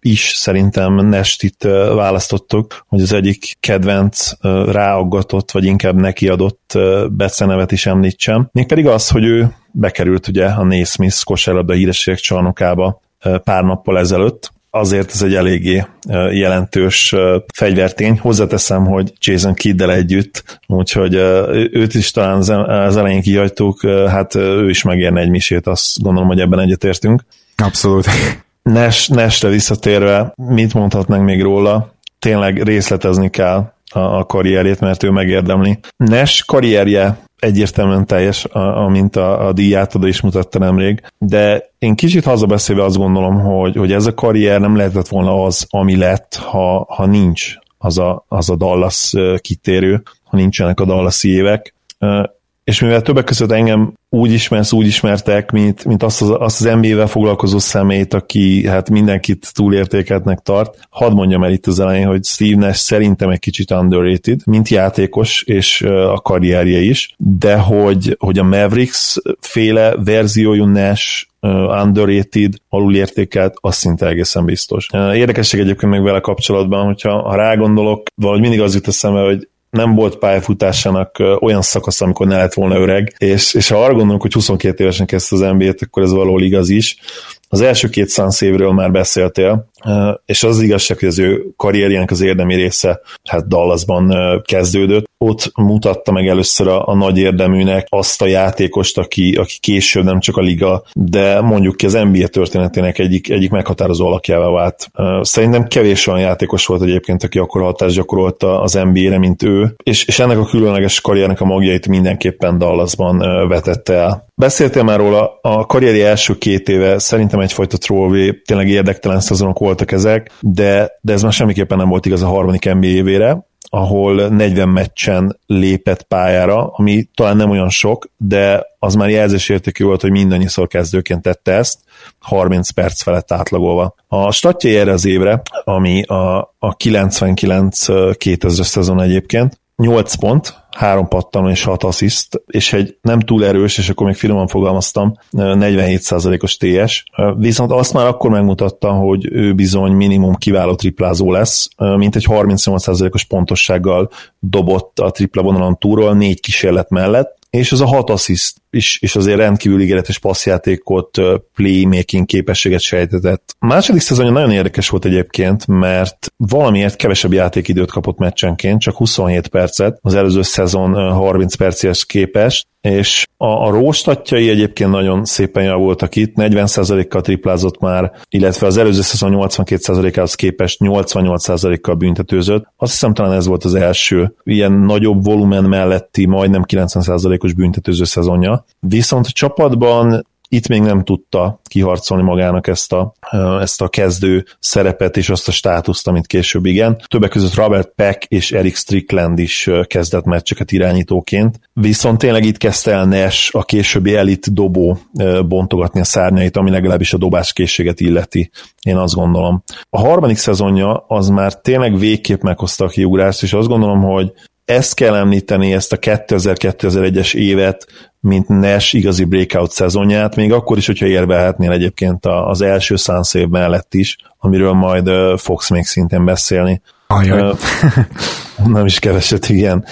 is szerintem Nest itt választottuk, hogy az egyik kedvenc ráaggatott, vagy inkább nekiadott becenevet is említsem. Mégpedig az, hogy ő bekerült ugye a Naismith kosárlabda hírességek csarnokába pár nappal ezelőtt, azért ez egy eléggé jelentős fegyvertény. Hozzáteszem, hogy Jason Kiddel együtt, úgyhogy őt is talán az elején kihagytuk, hát ő is megérne egy misét, azt gondolom, hogy ebben egyetértünk. Abszolút. Nes, Nesre visszatérve, mit mondhatnánk még róla? Tényleg részletezni kell a karrierjét, mert ő megérdemli. Nes karrierje egyértelműen teljes, amint a, a díjátadó is mutatta nemrég, de én kicsit hazabeszélve azt gondolom, hogy, hogy ez a karrier nem lehetett volna az, ami lett, ha, ha nincs az a, az a Dallas kitérő, ha nincsenek a Dallas évek és mivel többek között engem úgy ismersz, úgy ismertek, mint, mint azt, az, azt az NBA-vel foglalkozó szemét, aki hát mindenkit túlértékeltnek tart, hadd mondjam el itt az elején, hogy Steve Nash szerintem egy kicsit underrated, mint játékos, és a karrierje is, de hogy, hogy a Mavericks féle verziójú Nash underrated, alulértékelt, az szinte egészen biztos. Érdekesség egyébként meg vele kapcsolatban, hogyha ha rágondolok, valahogy mindig az jut eszembe, hogy nem volt pályafutásának olyan szakasz, amikor ne lett volna öreg, és, és ha arra gondolunk, hogy 22 évesen kezdte az NBA-t, akkor ez valahol igaz is. Az első két szánsz évről már beszéltél, és az, az igazság, hogy az ő karrierjének az érdemi része hát Dallasban kezdődött. Ott mutatta meg először a, a nagy érdeműnek azt a játékost, aki, aki később nem csak a liga, de mondjuk ki az NBA történetének egyik, egyik meghatározó alakjává vált. Szerintem kevés olyan játékos volt egyébként, aki akkor hatást gyakorolta az NBA-re, mint ő, és, és ennek a különleges karriernek a magjait mindenképpen Dallasban vetette el. Beszéltél már róla, a karrieri első két éve szerintem egyfajta throwaway, tényleg érdektelen szezonok voltak ezek, de, de ez már semmiképpen nem volt igaz a harmadik NBA évére, ahol 40 meccsen lépett pályára, ami talán nem olyan sok, de az már jelzésértékű volt, hogy mindannyiszor kezdőként tette ezt, 30 perc felett átlagolva. A statjai erre az évre, ami a, a 99-2000 szezon egyébként, 8 pont, 3 pattan és 6 assziszt, és egy nem túl erős, és akkor még finoman fogalmaztam, 47%-os TS. Viszont azt már akkor megmutatta, hogy ő bizony minimum kiváló triplázó lesz, mint egy 38%-os pontossággal dobott a tripla vonalon túról, négy kísérlet mellett, és az a hat assziszt is, és azért rendkívül ígéretes passzjátékot, playmaking képességet sejtetett. A második szezonja nagyon érdekes volt egyébként, mert valamiért kevesebb játékidőt kapott meccsenként, csak 27 percet, az előző szezon 30 perces képest, és a, a róstatjai egyébként nagyon szépen javultak itt, 40%-kal triplázott már, illetve az előző szezon 82%-ához képest 88%-kal büntetőzött. Azt hiszem talán ez volt az első ilyen nagyobb volumen melletti, majdnem 90%-os büntetőző szezonja, viszont a csapatban itt még nem tudta kiharcolni magának ezt a, ezt a kezdő szerepet és azt a státuszt, amit később igen. Többek között Robert Peck és Eric Strickland is kezdett meccseket irányítóként, viszont tényleg itt kezdte el Nash a későbbi elit dobó bontogatni a szárnyait, ami legalábbis a dobáskészséget illeti, én azt gondolom. A harmadik szezonja az már tényleg végképp meghozta a kiugrást, és azt gondolom, hogy ezt kell említeni, ezt a 2000-2001-es évet, mint Nash igazi breakout szezonját, még akkor is, hogyha érvelhetnél egyébként az első szánszév mellett is, amiről majd fogsz még szintén beszélni. Ajaj. nem is keveset, igen.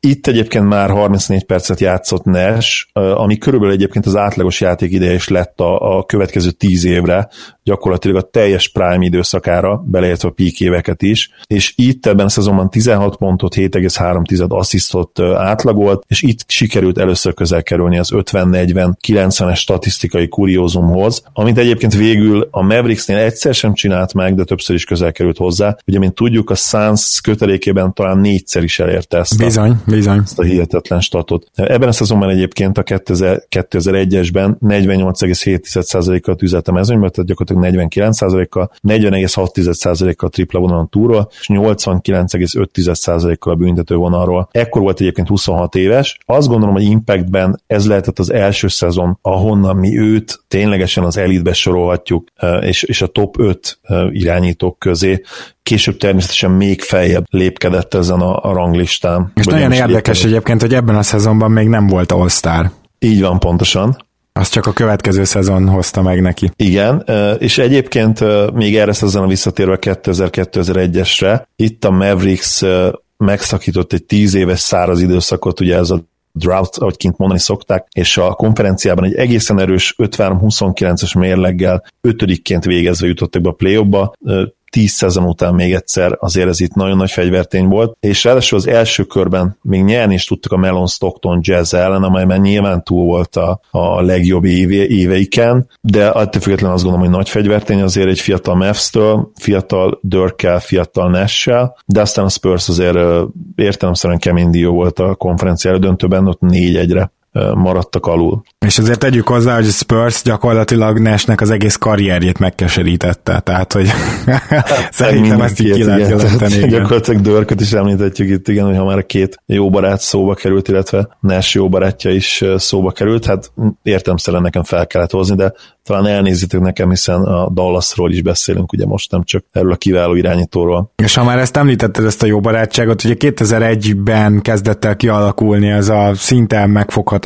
Itt egyébként már 34 percet játszott Nash, ami körülbelül egyébként az átlagos játék ideje is lett a, a következő 10 évre, gyakorlatilag a teljes prime időszakára, beleértve a peak éveket is, és itt ebben a szezonban 16 pontot, 7,3 asszisztot átlagolt, és itt sikerült először közel kerülni az 50-40-90-es statisztikai kuriózumhoz, amit egyébként végül a Mavericksnél egyszer sem csinált meg, de többször is közel került hozzá. Ugye, mint tudjuk, a Suns kötelékében évben talán négyszer is elérte ezt bizony, a, bizony. ezt a hihetetlen statot. Ebben a szezonban egyébként a 2001-esben 48,7%-kal tűzelt a mezőnybe, tehát gyakorlatilag 49%-kal, 40,6%-kal tripla vonalon túlról, és 89,5%-kal a büntető vonalról. Ekkor volt egyébként 26 éves. Azt gondolom, hogy Impactben ez lehetett az első szezon, ahonnan mi őt ténylegesen az elitbe sorolhatjuk, és, és a top 5 irányítók közé. Később természetesen még feljebb lépkedett ezen a, a ranglistán. És nagyon érdekes lépkedett. egyébként, hogy ebben a szezonban még nem volt All-Star. Így van, pontosan. Az csak a következő szezon hozta meg neki. Igen, és egyébként még erre szezon visszatérve 2000-2001-esre, itt a Mavericks megszakított egy tíz éves száraz időszakot, ugye ez a drought, ahogy kint mondani szokták, és a konferenciában egy egészen erős 53-29-es mérleggel ötödikként végezve jutottak be a play tíz szezon után még egyszer, azért ez itt nagyon nagy fegyvertény volt, és ráadásul az első körben még nyerni is tudtak a Melon Stockton Jazz ellen, amelyben nyilván túl volt a, a legjobb éve, éveiken, de attól függetlenül azt gondolom, hogy nagy fegyvertény azért egy fiatal Mavs-től, fiatal Dörkkel, fiatal nash de aztán a Spurs azért értelemszerűen kemény dió volt a konferenciára döntőben, ott négy egyre maradtak alul. És azért tegyük hozzá, hogy Spurs gyakorlatilag Nashnek az egész karrierjét megkeserítette, tehát hogy hát, szerintem ezt így ki lehet jelenteni. Gyakorlatilag Dörköt is említhetjük itt, igen, hogy ha már a két jó barát szóba került, illetve Nash jó barátja is szóba került, hát értemszerűen nekem fel kellett hozni, de talán elnézitek nekem, hiszen a Dallasról is beszélünk, ugye most nem csak erről a kiváló irányítóról. És ha már ezt említetted, ezt a jó barátságot, ugye 2001-ben kezdett el kialakulni ez a szinte megfoghatatlan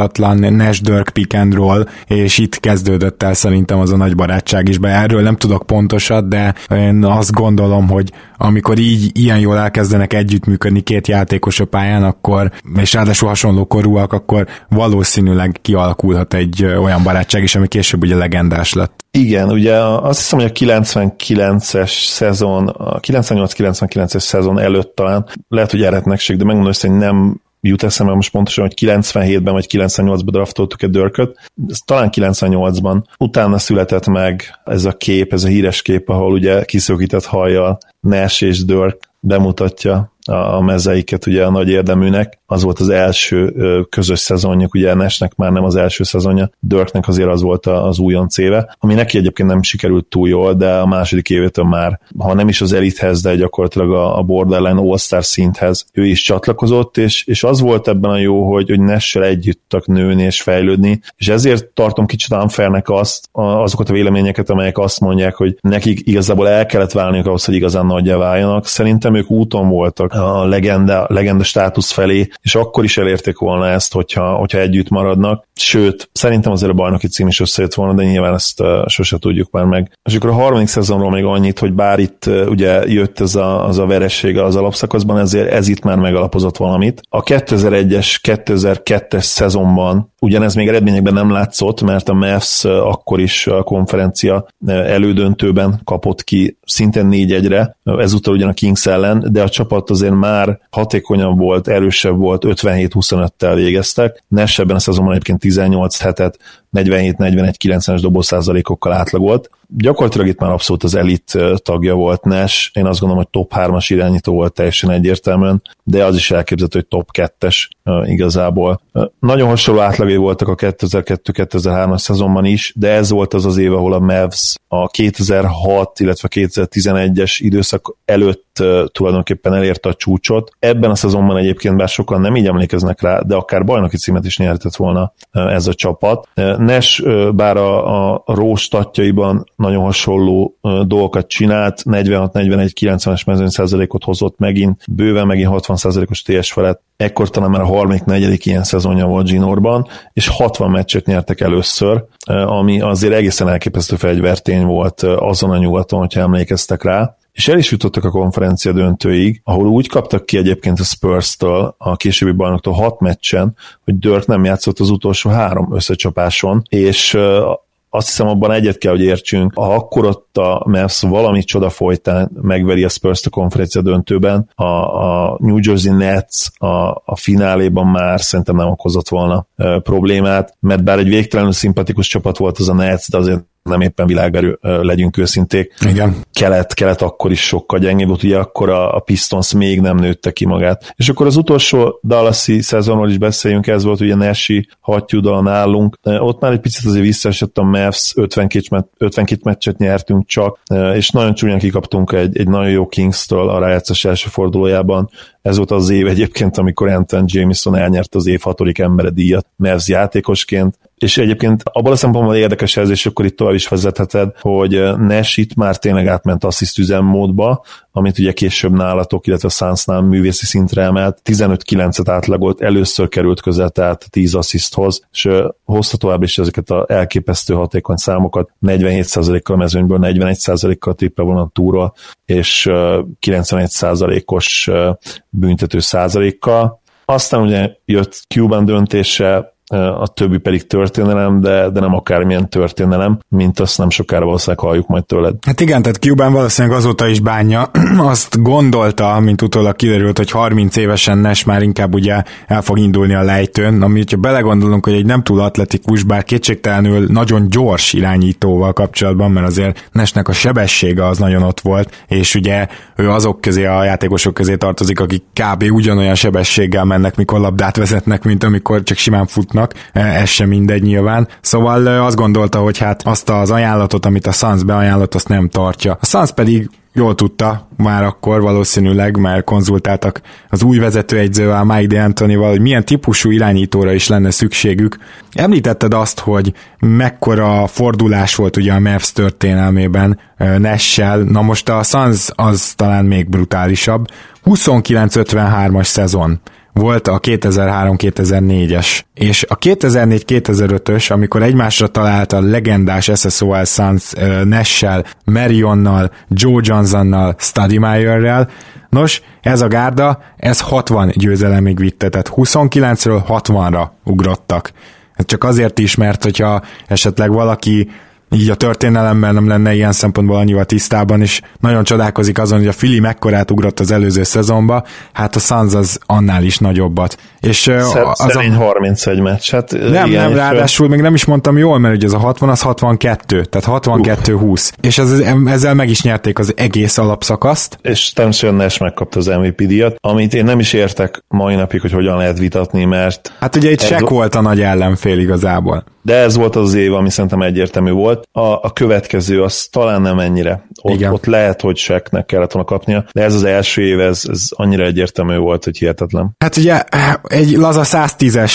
Nash Dirk pick and roll, és itt kezdődött el szerintem az a nagy barátság is, be erről nem tudok pontosat, de én azt gondolom, hogy amikor így ilyen jól elkezdenek együttműködni két játékos a pályán, akkor, és ráadásul hasonló korúak, akkor valószínűleg kialakulhat egy olyan barátság is, ami később ugye legendás lett. Igen, ugye azt hiszem, hogy a 99-es szezon, a 98-99-es szezon előtt talán lehet, hogy eretnekség, de megmondom hogy nem jut eszembe most pontosan, hogy 97-ben vagy 98-ban draftoltuk egy Dörköt, ez talán 98-ban. Utána született meg ez a kép, ez a híres kép, ahol ugye kiszökített hajjal Nash és Dörk bemutatja a mezeiket ugye a nagy érdeműnek. Az volt az első közös szezonjuk, ugye Nesnek már nem az első szezonja, Dirknek azért az volt az újonc éve, ami neki egyébként nem sikerült túl jól, de a második évétől már, ha nem is az elithez, de gyakorlatilag a borderline all-star szinthez ő is csatlakozott, és, és az volt ebben a jó, hogy, hogy Nessel együtt tudtak nőni és fejlődni, és ezért tartom kicsit unfairnek azt, azokat a véleményeket, amelyek azt mondják, hogy nekik igazából el kellett válniuk ahhoz, hogy igazán nagyjá váljanak. Szerintem ők úton voltak a legenda, legenda státusz felé, és akkor is elérték volna ezt, hogyha, hogyha együtt maradnak. Sőt, szerintem azért a bajnoki cím is összejött volna, de nyilván ezt uh, sose tudjuk már meg. És akkor a harmadik szezonról még annyit, hogy bár itt uh, ugye jött ez a, az a veressége az alapszakaszban, ezért ez itt már megalapozott valamit. A 2001-es, 2002-es szezonban ugyanez még eredményekben nem látszott, mert a Mavs akkor is a konferencia elődöntőben kapott ki szintén 4-1-re, ezúttal ugyan a Kings ellen, de a csapat azért már hatékonyabb volt, erősebb volt, 57-25-tel végeztek. Nash ebben a szezonban egyébként 18 hetet 47-41-90-es dobószázalékokkal átlagolt. Gyakorlatilag itt már abszolút az elit tagja volt Nash, én azt gondolom, hogy top 3-as irányító volt teljesen egyértelműen, de az is elképzelhető, hogy top 2-es igazából. Nagyon hasonló átlagai voltak a 2002-2003-as szezonban is, de ez volt az az év, ahol a Mavs a 2006, illetve 2011-es időszak előtt tulajdonképpen elérte a csúcsot. Ebben a szezonban egyébként bár sokan nem így emlékeznek rá, de akár bajnoki címet is nyerhetett volna ez a csapat. Nes bár a, a Ró statjaiban nagyon hasonló dolgokat csinált, 46-41-90-es mezőny százalékot hozott megint, bőven megint 60 százalékos TS felett, ekkor talán már a harmadik, negyedik ilyen szezonja volt Ginorban, és 60 meccset nyertek először, ami azért egészen elképesztő fegyvertény volt azon a nyugaton, hogyha emlékeztek rá és el is jutottak a konferencia döntőig, ahol úgy kaptak ki egyébként a Spurs-től, a későbbi bajnoktól hat meccsen, hogy Dirk nem játszott az utolsó három összecsapáson, és azt hiszem abban egyet kell, hogy értsünk, ha akkor ott a Mavs valami csoda folytán megveri a spurs a konferencia döntőben, a, a New Jersey Nets a, a fináléban már szerintem nem okozott volna e, problémát, mert bár egy végtelenül szimpatikus csapat volt az a Nets, de azért nem éppen világverő, legyünk őszinték. Igen. Kelet, kelet akkor is sokkal gyengébb volt, ugye akkor a, a Pistons még nem nőtte ki magát. És akkor az utolsó Dallasi szezonról is beszéljünk, ez volt ugye Nessi hattyúdal nálunk. Ott már egy picit azért visszaesett a Mavs, 52, met, 52 meccset nyertünk csak, és nagyon csúnyán kikaptunk egy, egy nagyon jó Kings-től a rájátszás első fordulójában. Ez volt az év egyébként, amikor Anton Jameson elnyert az év hatodik embere díjat Mavs játékosként, és egyébként abban a szempontból érdekes ez, és akkor itt tovább is vezetheted, hogy Nash itt már tényleg átment assziszt üzemmódba, amit ugye később nálatok, illetve a Sunsnál művészi szintre emelt, 15-9-et átlagolt, először került közel, tehát 10 assziszthoz, és hozta tovább is ezeket a elképesztő hatékony számokat, 47%-kal a mezőnyből, 41%-kal triple volna túról, és 91%-os büntető százalékkal. Aztán ugye jött Cuban döntése, a többi pedig történelem, de, de nem akármilyen történelem, mint azt nem sokára valószínűleg halljuk majd tőled. Hát igen, tehát Cuban valószínűleg azóta is bánja, azt gondolta, mint utólag kiderült, hogy 30 évesen Nes már inkább ugye el fog indulni a lejtőn, ami, hogyha belegondolunk, hogy egy nem túl atletikus, bár kétségtelenül nagyon gyors irányítóval kapcsolatban, mert azért Nesnek a sebessége az nagyon ott volt, és ugye ő azok közé, a játékosok közé tartozik, akik kb. ugyanolyan sebességgel mennek, mikor labdát vezetnek, mint amikor csak simán futnak, játékosnak, e, ez sem mindegy nyilván. Szóval azt gondolta, hogy hát azt az ajánlatot, amit a Suns beajánlott, azt nem tartja. A Suns pedig jól tudta már akkor valószínűleg, mert konzultáltak az új vezetőegyzővel, Mike D'Antonival, hogy milyen típusú irányítóra is lenne szükségük. Említetted azt, hogy mekkora fordulás volt ugye a Mavs történelmében Nessel, na most a Suns az talán még brutálisabb. 29-53-as szezon volt a 2003-2004-es, és a 2004-2005-ös, amikor egymásra talált a legendás SSOL Suns uh, Nash-sel, Marionnal, Joe Johnsonnal, Studymeyerrel, Nos, ez a gárda, ez 60 győzelemig vitte, tehát 29-ről 60-ra ugrottak. Ez csak azért is, mert hogyha esetleg valaki így a történelemben nem lenne ilyen szempontból annyival tisztában, és nagyon csodálkozik azon, hogy a Fili mekkorát ugrott az előző szezonba, hát a Suns az annál is nagyobbat. És az a... 31 meccs. Hát nem, igen, nem, ráadásul még nem is mondtam jól, mert ugye ez a 60 az 62, tehát 62-20. És ez, ezzel meg is nyerték az egész alapszakaszt. És természetesen Nash megkapta az MVP díjat, amit én nem is értek mai napig, hogy hogyan lehet vitatni, mert... Hát ugye itt ez... volt a nagy ellenfél igazából de ez volt az év, ami szerintem egyértelmű volt. A, a következő az talán nem ennyire. Ott, Igen. ott lehet, hogy seknek kellett volna kapnia, de ez az első év, ez, ez annyira egyértelmű volt, hogy hihetetlen. Hát ugye egy laza 110-es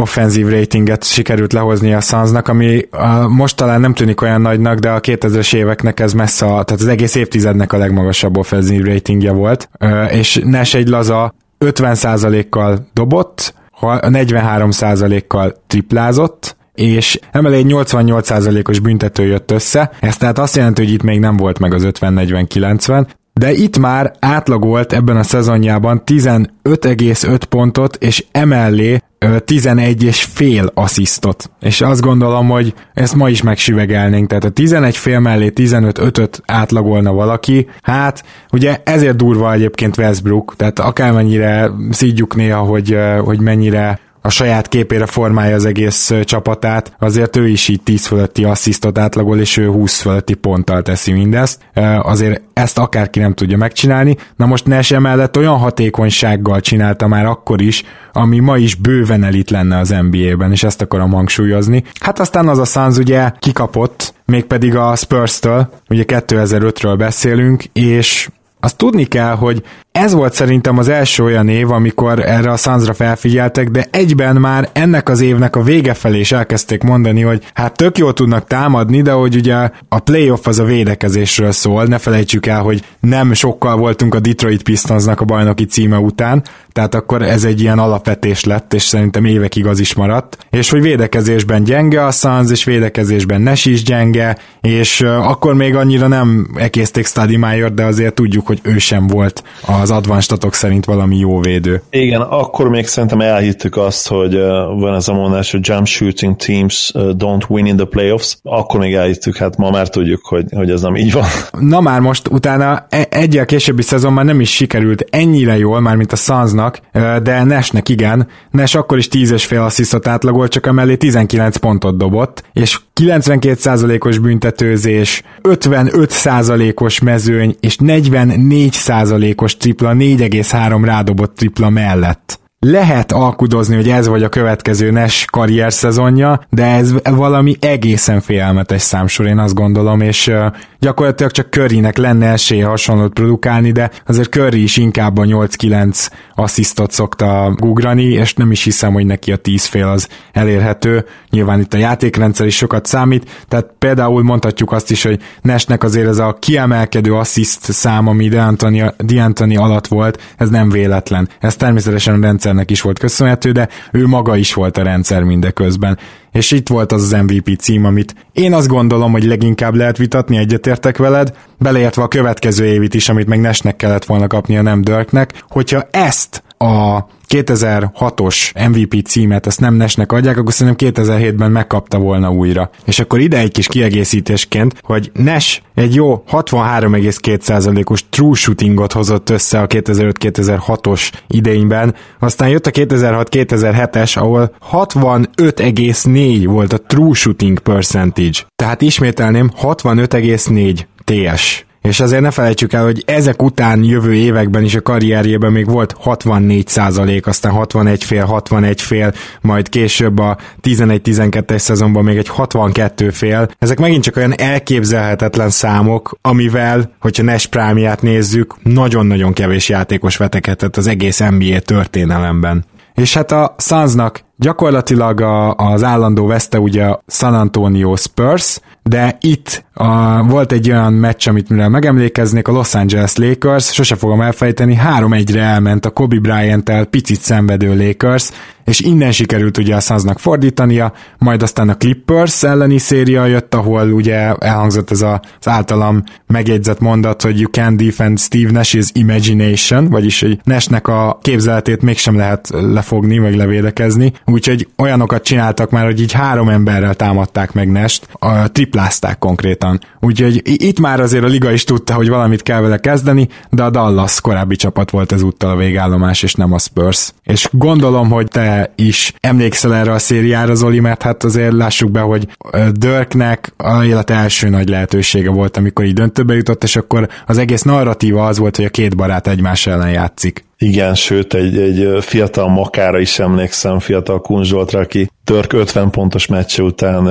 offenzív ratinget sikerült lehozni a Sunsnak, ami most talán nem tűnik olyan nagynak, de a 2000-es éveknek ez messze, a, tehát az egész évtizednek a legmagasabb offenzív ratingja volt, és Nash egy laza 50%-kal dobott, 43%-kal triplázott, és emellé egy 88%-os büntető jött össze, ez tehát azt jelenti, hogy itt még nem volt meg az 50-40-90, de itt már átlagolt ebben a szezonjában 15,5 pontot, és emellé 11 és fél asszisztot. És azt gondolom, hogy ezt ma is megsüvegelnénk, tehát a 11 fél mellé 15 5 átlagolna valaki, hát ugye ezért durva egyébként Westbrook, tehát akármennyire szídjuk néha, hogy, hogy mennyire a saját képére formálja az egész csapatát, azért ő is így 10 fölötti asszisztot átlagol, és ő 20 fölötti ponttal teszi mindezt. Azért ezt akárki nem tudja megcsinálni. Na most Nash emellett olyan hatékonysággal csinálta már akkor is, ami ma is bőven elit lenne az NBA-ben, és ezt akarom hangsúlyozni. Hát aztán az a Suns ugye kikapott, mégpedig a Spurs-től, ugye 2005-ről beszélünk, és azt tudni kell, hogy ez volt szerintem az első olyan év, amikor erre a Sunsra felfigyeltek, de egyben már ennek az évnek a vége felé is elkezdték mondani, hogy hát tök jól tudnak támadni, de hogy ugye a playoff az a védekezésről szól, ne felejtsük el, hogy nem sokkal voltunk a Detroit Pistonsnak a bajnoki címe után, tehát akkor ez egy ilyen alapvetés lett, és szerintem évekig az is maradt, és hogy védekezésben gyenge a Suns, és védekezésben Nes is gyenge, és akkor még annyira nem ekészték Meyer, de azért tudjuk, hogy ő sem volt a az advanstatok szerint valami jó védő. Igen, akkor még szerintem elhittük azt, hogy uh, van ez a mondás, hogy jump shooting teams uh, don't win in the playoffs, akkor még elhittük, hát ma már tudjuk, hogy, hogy ez nem így van. Na már most utána e- egyel későbbi szezon már nem is sikerült ennyire jól, már mint a Sunsnak, de Nesnek igen. Nes akkor is 10 és fél asszisztot átlagolt, csak emellé 19 pontot dobott, és 92%-os büntetőzés, 55%-os mezőny és 44%-os tripla, 4,3 rádobott tripla mellett lehet alkudozni, hogy ez vagy a következő NES karrier szezonja, de ez valami egészen félelmetes számsor, én azt gondolom, és gyakorlatilag csak Currynek lenne esélye hasonlót produkálni, de azért Curry is inkább a 8-9 asszisztot szokta gugrani, és nem is hiszem, hogy neki a 10 fél az elérhető. Nyilván itt a játékrendszer is sokat számít, tehát például mondhatjuk azt is, hogy Nesnek azért ez a kiemelkedő assziszt szám, ami D'Antoni alatt volt, ez nem véletlen. Ez természetesen a rendszernek is volt köszönhető, de ő maga is volt a rendszer mindeközben. És itt volt az az MVP cím, amit én azt gondolom, hogy leginkább lehet vitatni, egyetértek veled, beleértve a következő évit is, amit meg Nesnek kellett volna kapnia, nem Dörknek, hogyha ezt a 2006-os MVP címet ezt nem Nesnek adják, akkor szerintem 2007-ben megkapta volna újra. És akkor ide egy kis kiegészítésként, hogy Nes egy jó 63,2%-os true shootingot hozott össze a 2005-2006-os idényben, aztán jött a 2006-2007-es, ahol 65,4 volt a true shooting percentage. Tehát ismételném, 65,4 TS és azért ne felejtsük el, hogy ezek után jövő években is a karrierjében még volt 64 százalék, aztán 61 fél, 61 fél, majd később a 11-12-es szezonban még egy 62 fél. Ezek megint csak olyan elképzelhetetlen számok, amivel, hogyha Nash prime nézzük, nagyon-nagyon kevés játékos vetekedett az egész NBA történelemben. És hát a Sunsnak gyakorlatilag a, az állandó veszte ugye San Antonio Spurs, de itt a, volt egy olyan meccs, amit mire megemlékeznék, a Los Angeles Lakers, sose fogom elfejteni, 3-1-re elment a Kobe Bryant-tel picit szenvedő Lakers, és innen sikerült ugye a Sunsnak fordítania, majd aztán a Clippers elleni széria jött, ahol ugye elhangzott ez a, az általam megjegyzett mondat, hogy you can defend Steve Nash's imagination, vagyis hogy Nashnek a képzeletét mégsem lehet lefogni, meg levédekezni, úgyhogy olyanokat csináltak már, hogy így három emberrel támadták meg Nest, triplázták konkrétan. Úgyhogy itt már azért a liga is tudta, hogy valamit kell vele kezdeni, de a Dallas korábbi csapat volt ezúttal a végállomás, és nem a Spurs. És gondolom, hogy te is emlékszel erre a szériára, Zoli, mert hát azért lássuk be, hogy Dörknek a élet első nagy lehetősége volt, amikor így döntőbe jutott, és akkor az egész narratíva az volt, hogy a két barát egymás ellen játszik. Igen, sőt, egy, egy fiatal makára is emlékszem, fiatal Kunzsoltra, aki Törk 50 pontos meccse után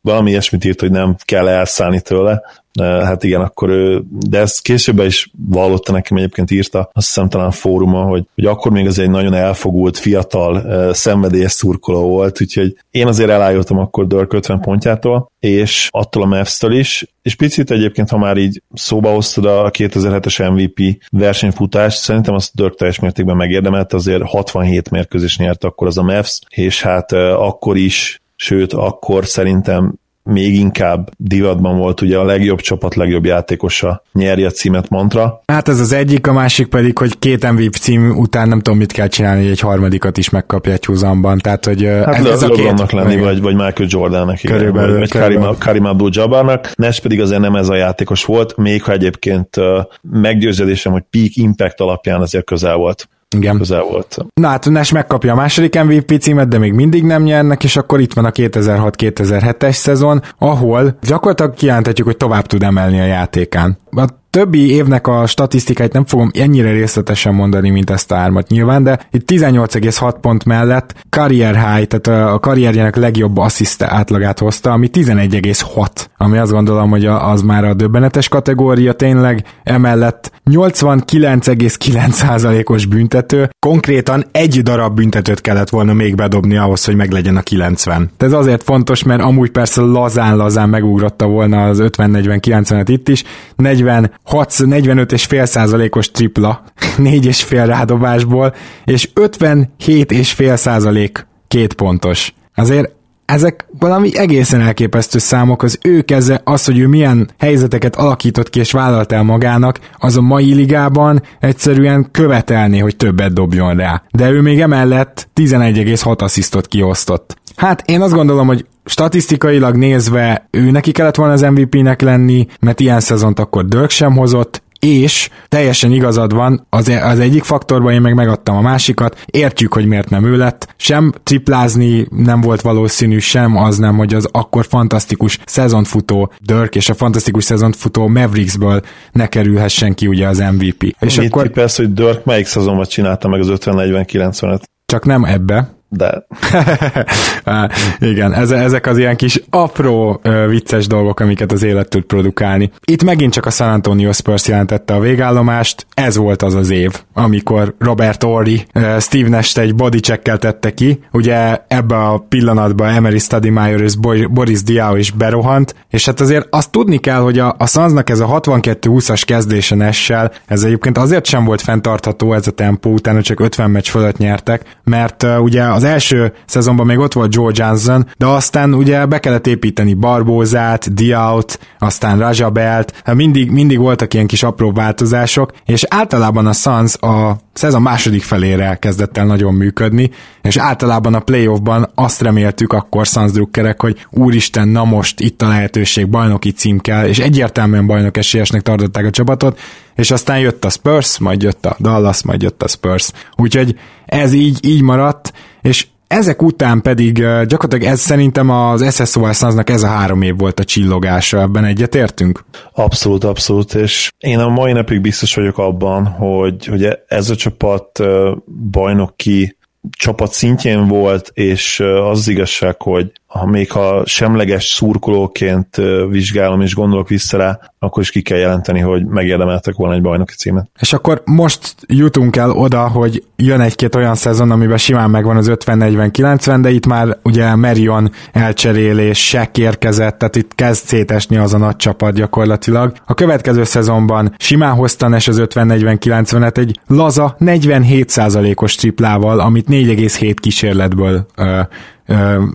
valami ilyesmit írt, hogy nem kell elszállni tőle, hát igen, akkor ő, de ezt később is vallotta nekem egyébként írta, azt hiszem talán fóruma, hogy, hogy akkor még az egy nagyon elfogult, fiatal, szenvedélyes szurkoló volt, úgyhogy én azért elájultam akkor Dirk 50 pontjától, és attól a Mavs-től is, és picit egyébként, ha már így szóba hoztad a 2007-es MVP versenyfutást, szerintem azt Dirk teljes mértékben megérdemelt, azért 67 mérkőzés nyert akkor az a Mavs, és hát akkor is sőt, akkor szerintem még inkább divatban volt ugye a legjobb csapat, legjobb játékosa nyerje a címet mantra. Hát ez az egyik, a másik pedig, hogy két MVP cím után nem tudom mit kell csinálni, hogy egy harmadikat is megkapja egy húzamban. Tehát, hogy hát ez, ez a két... lenni, vagy, vagy Michael Jordannek, körülbelül, vagy körülbelül. Karim, Abdul-Jabbarnak. Nes pedig azért nem ez a játékos volt, még ha egyébként meggyőződésem, hogy peak impact alapján azért közel volt igen. közel volt. Na hát Nash megkapja a második MVP címet, de még mindig nem nyernek, és akkor itt van a 2006-2007-es szezon, ahol gyakorlatilag kijelenthetjük, hogy tovább tud emelni a játékán. A többi évnek a statisztikáit nem fogom ennyire részletesen mondani, mint ezt a ármat nyilván, de itt 18,6 pont mellett career high, tehát a karrierjének legjobb assziszt átlagát hozta, ami 11,6, ami azt gondolom, hogy az már a döbbenetes kategória tényleg, emellett 89,9%-os büntető, konkrétan egy darab büntetőt kellett volna még bedobni ahhoz, hogy meglegyen a 90. De ez azért fontos, mert amúgy persze lazán-lazán megugrotta volna az 50-40-90-et itt is, 40 45 és fél százalékos tripla, 4 és fél rádobásból, és 57 és fél százalék két pontos. Azért ezek valami egészen elképesztő számok, az ő keze, az, hogy ő milyen helyzeteket alakított ki és vállalt el magának, az a mai ligában egyszerűen követelné, hogy többet dobjon rá. De ő még emellett 11,6 asszisztot kiosztott. Hát én azt gondolom, hogy statisztikailag nézve ő neki kellett volna az MVP-nek lenni, mert ilyen szezont akkor Dirk sem hozott, és teljesen igazad van, az, e- az egyik faktorban én meg megadtam a másikat, értjük, hogy miért nem ő lett, sem triplázni nem volt valószínű, sem az nem, hogy az akkor fantasztikus szezonfutó Dirk és a fantasztikus szezonfutó Mavericksből ne kerülhessen ki ugye az MVP. És Mit akkor... persze, hogy Dirk melyik szezonban csinálta meg az 50-40-90-et? Csak nem ebbe, de... Igen, ezek az ilyen kis apró vicces dolgok, amiket az élet tud produkálni. Itt megint csak a San Antonio Spurs jelentette a végállomást, ez volt az az év, amikor Robert Ori Steve Nash egy body check tette ki, ugye ebbe a pillanatban Emery Stoudemire és Boris Diaw is berohant, és hát azért azt tudni kell, hogy a, a Sunsnak ez a 62-20-as kezdése Nash-sel, ez egyébként azért sem volt fenntartható ez a tempó, utána csak 50 meccs fölött nyertek, mert ugye az első szezonban még ott volt Joe Johnson, de aztán ugye be kellett építeni Barbózát, Diaut, aztán Rajabelt, hát mindig, mindig voltak ilyen kis apró változások, és általában a Suns a szezon második felére kezdett el nagyon működni, és általában a playoffban azt reméltük akkor Suns drukkerek, hogy úristen, na most itt a lehetőség, bajnoki cím kell, és egyértelműen bajnok esélyesnek tartották a csapatot, és aztán jött a Spurs, majd jött a Dallas, majd jött a Spurs. Úgyhogy ez így, így maradt, és ezek után pedig gyakorlatilag ez szerintem az SSOS Sunsnak ez a három év volt a csillogása, ebben egyetértünk? Abszolút, abszolút, és én a mai napig biztos vagyok abban, hogy, hogy ez a csapat bajnoki csapat szintjén volt, és az, az igazság, hogy ha még ha semleges szurkolóként vizsgálom és gondolok vissza rá, akkor is ki kell jelenteni, hogy megérdemeltek volna egy bajnoki címet. És akkor most jutunk el oda, hogy jön egy-két olyan szezon, amiben simán megvan az 50-40-90, de itt már ugye Merion elcserélés, Sek érkezett, tehát itt kezd szétesni az a nagy csapat gyakorlatilag. A következő szezonban simán hoztan és az 50-40-90-et egy laza 47%-os triplával, amit 4,7 kísérletből ö,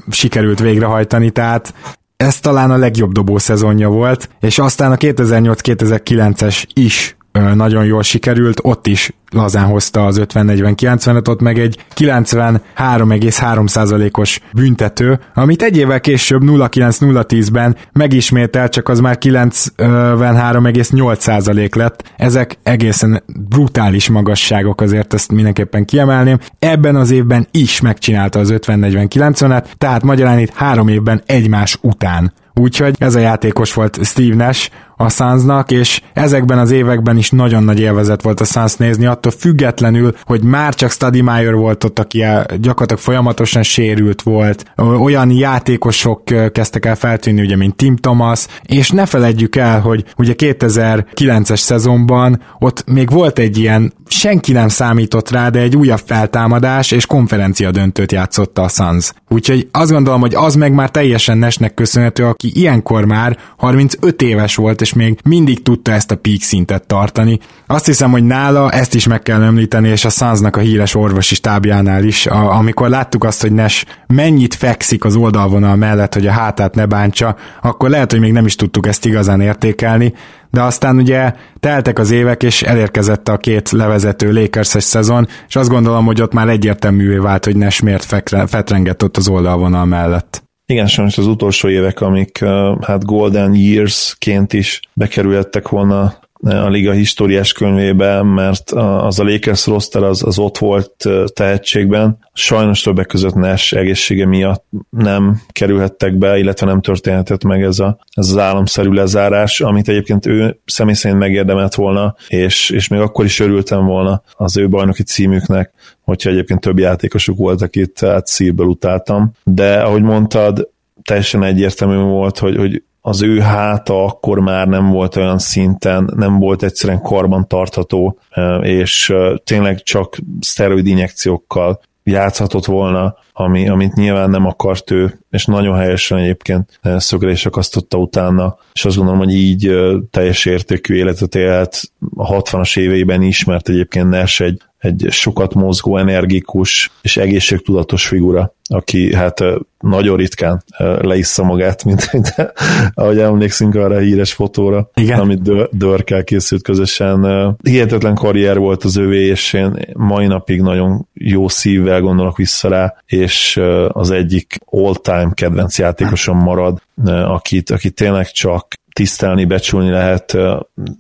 sikerült végrehajtani, tehát ez talán a legjobb dobó szezonja volt, és aztán a 2008-2009-es is nagyon jól sikerült, ott is lazán hozta az 50-40-90-et, ott meg egy 93,3%-os büntető, amit egy évvel később 0-9-0-10-ben megismételt, csak az már 93,8% lett. Ezek egészen brutális magasságok, azért ezt mindenképpen kiemelném. Ebben az évben is megcsinálta az 50-40-90-et, tehát magyarán itt három évben egymás után Úgyhogy ez a játékos volt Steve Nash a Sunsnak, és ezekben az években is nagyon nagy élvezet volt a Suns nézni, attól függetlenül, hogy már csak Stadi Meyer volt ott, aki gyakorlatilag folyamatosan sérült volt, olyan játékosok kezdtek el feltűnni, ugye, mint Tim Thomas, és ne feledjük el, hogy ugye 2009-es szezonban ott még volt egy ilyen, senki nem számított rá, de egy újabb feltámadás, és konferencia döntőt játszotta a Suns. Úgyhogy azt gondolom, hogy az meg már teljesen Nesnek köszönhető, aki ilyenkor már 35 éves volt, és még mindig tudta ezt a peak szintet tartani. Azt hiszem, hogy nála ezt is meg kell említeni, és a Sunsnak a híres orvosi stábjánál is, a, amikor láttuk azt, hogy Nes mennyit fekszik az oldalvonal mellett, hogy a hátát ne bántsa, akkor lehet, hogy még nem is tudtuk ezt igazán értékelni, de aztán ugye teltek az évek, és elérkezett a két levezető lakers szezon, és azt gondolom, hogy ott már egyértelművé vált, hogy Nes miért fetrengett ott az oldalvonal mellett. Igen, sajnos az utolsó évek, amik hát Golden Years-ként is bekerülhettek volna a liga históriás könyvébe, mert az a Lakers roster az, az ott volt tehetségben. Sajnos többek között Nash egészsége miatt nem kerülhettek be, illetve nem történhetett meg ez, a, ez az államszerű lezárás, amit egyébként ő személy szerint megérdemelt volna, és, és még akkor is örültem volna az ő bajnoki címüknek, hogyha egyébként több játékosuk voltak itt, tehát szívből utáltam. De ahogy mondtad, teljesen egyértelmű volt, hogy, hogy az ő háta akkor már nem volt olyan szinten, nem volt egyszerűen karban tartható, és tényleg csak szteroid injekciókkal játszhatott volna, ami, amit nyilván nem akart ő, és nagyon helyesen egyébként szögrés akasztotta utána, és azt gondolom, hogy így teljes értékű életet élhet a 60-as éveiben is, mert egyébként Nash egy, egy sokat mozgó, energikus és egészségtudatos figura, aki hát nagyon ritkán leissza magát, mint, mint ahogy emlékszünk arra a híres fotóra, Igen. amit Dörkel készült közösen. Hihetetlen karrier volt az övé, és én mai napig nagyon jó szívvel gondolok vissza rá, és az egyik all-time kedvenc játékosom marad, akit, akit tényleg csak tisztelni, becsülni lehet.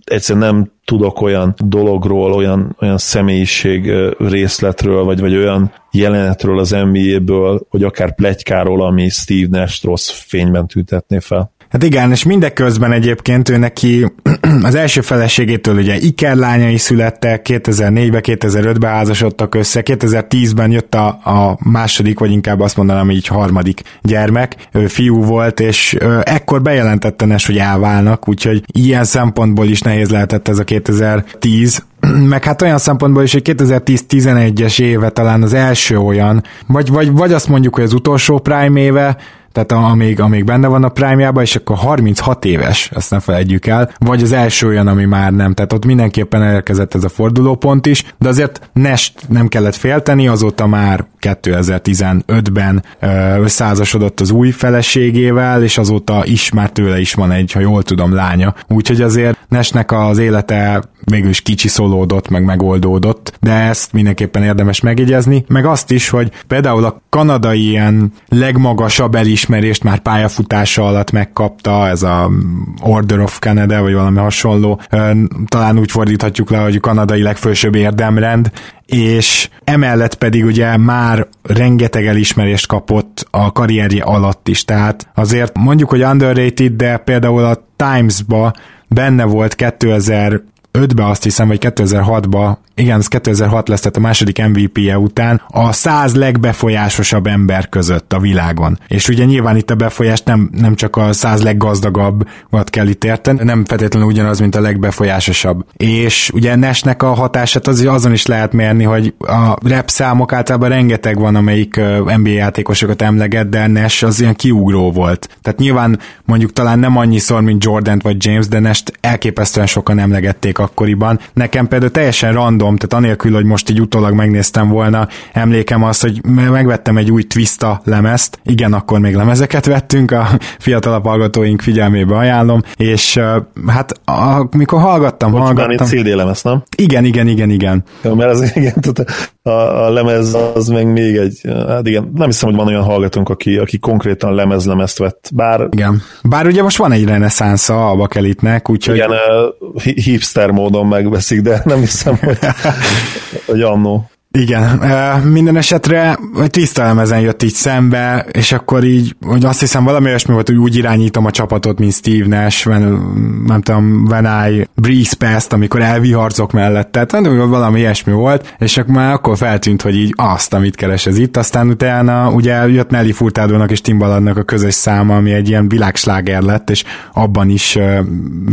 Egyszerűen nem tudok olyan dologról, olyan, olyan személyiség részletről, vagy, vagy olyan jelenetről az NBA-ből, hogy akár plegykáról, ami Steve Nash rossz fényben tüntetné fel. Hát igen, és mindeközben egyébként ő neki az első feleségétől ugye ikerlányai születtek, 2004-ben, 2005-ben házasodtak össze, 2010-ben jött a, a második, vagy inkább azt mondanám, így harmadik gyermek, ő fiú volt, és ekkor bejelentette Nes, hogy elválnak, úgyhogy ilyen szempontból is nehéz lehetett ez a 2010, meg hát olyan szempontból is, hogy 2010-11-es éve talán az első olyan, vagy, vagy, vagy azt mondjuk, hogy az utolsó Prime éve, tehát amíg, amíg benne van a prime és akkor 36 éves, ezt ne felejtjük el, vagy az első olyan, ami már nem, tehát ott mindenképpen elérkezett ez a fordulópont is, de azért Nest nem kellett félteni, azóta már 2015-ben összeházasodott az új feleségével, és azóta is már tőle is van egy, ha jól tudom, lánya. Úgyhogy azért Nesnek az élete végül is szólódott, meg megoldódott, de ezt mindenképpen érdemes megjegyezni, meg azt is, hogy például a kanadai ilyen legmagasabb elismerést már pályafutása alatt megkapta, ez a Order of Canada, vagy valami hasonló, talán úgy fordíthatjuk le, hogy a kanadai legfősőbb érdemrend, és emellett pedig ugye már rengeteg elismerést kapott a karrierje alatt is, tehát azért mondjuk, hogy underrated, de például a Times-ba benne volt 2000 2005-ben azt hiszem, vagy 2006-ba, igen, ez 2006 lesz, tehát a második MVP-je után, a száz legbefolyásosabb ember között a világon. És ugye nyilván itt a befolyás nem, nem csak a száz leggazdagabb, vagy kell itt érteni, nem feltétlenül ugyanaz, mint a legbefolyásosabb. És ugye Nesnek a hatását az, azon is lehet mérni, hogy a rep számok általában rengeteg van, amelyik NBA játékosokat emleget, de Nes az ilyen kiugró volt. Tehát nyilván mondjuk talán nem annyiszor, mint Jordan vagy James, de Nest elképesztően sokan emlegették akkoriban. Nekem például teljesen random, tehát anélkül, hogy most így utólag megnéztem volna, emlékem azt, hogy megvettem egy új Twista lemezt, igen, akkor még lemezeket vettünk, a fiatalabb hallgatóink figyelmébe ajánlom, és hát amikor hallgattam, Bocs, hallgattam... CD lemez, nem? Igen, igen, igen, igen. Ja, mert az igen, tehát a, a lemez az meg még egy, hát igen, nem hiszem, hogy van olyan hallgatónk, aki, aki konkrétan lemez-lemezt vett, bár... Igen, bár ugye most van egy reneszánsza a bakelitnek, úgyhogy... Igen, hipster módon megveszik, de nem hiszem, hogy, hogy annó. Igen, minden esetre tiszta elemezen jött így szembe, és akkor így, hogy azt hiszem valami olyasmi volt, hogy úgy irányítom a csapatot, mint Steve Nash, when, nem tudom, when I breeze past, amikor elviharcok mellett, tehát valami ilyesmi volt, és akkor már akkor feltűnt, hogy így azt, amit keres ez itt, aztán utána ugye jött Nelly Furtádónak és Timbaladnak a közös száma, ami egy ilyen világsláger lett, és abban is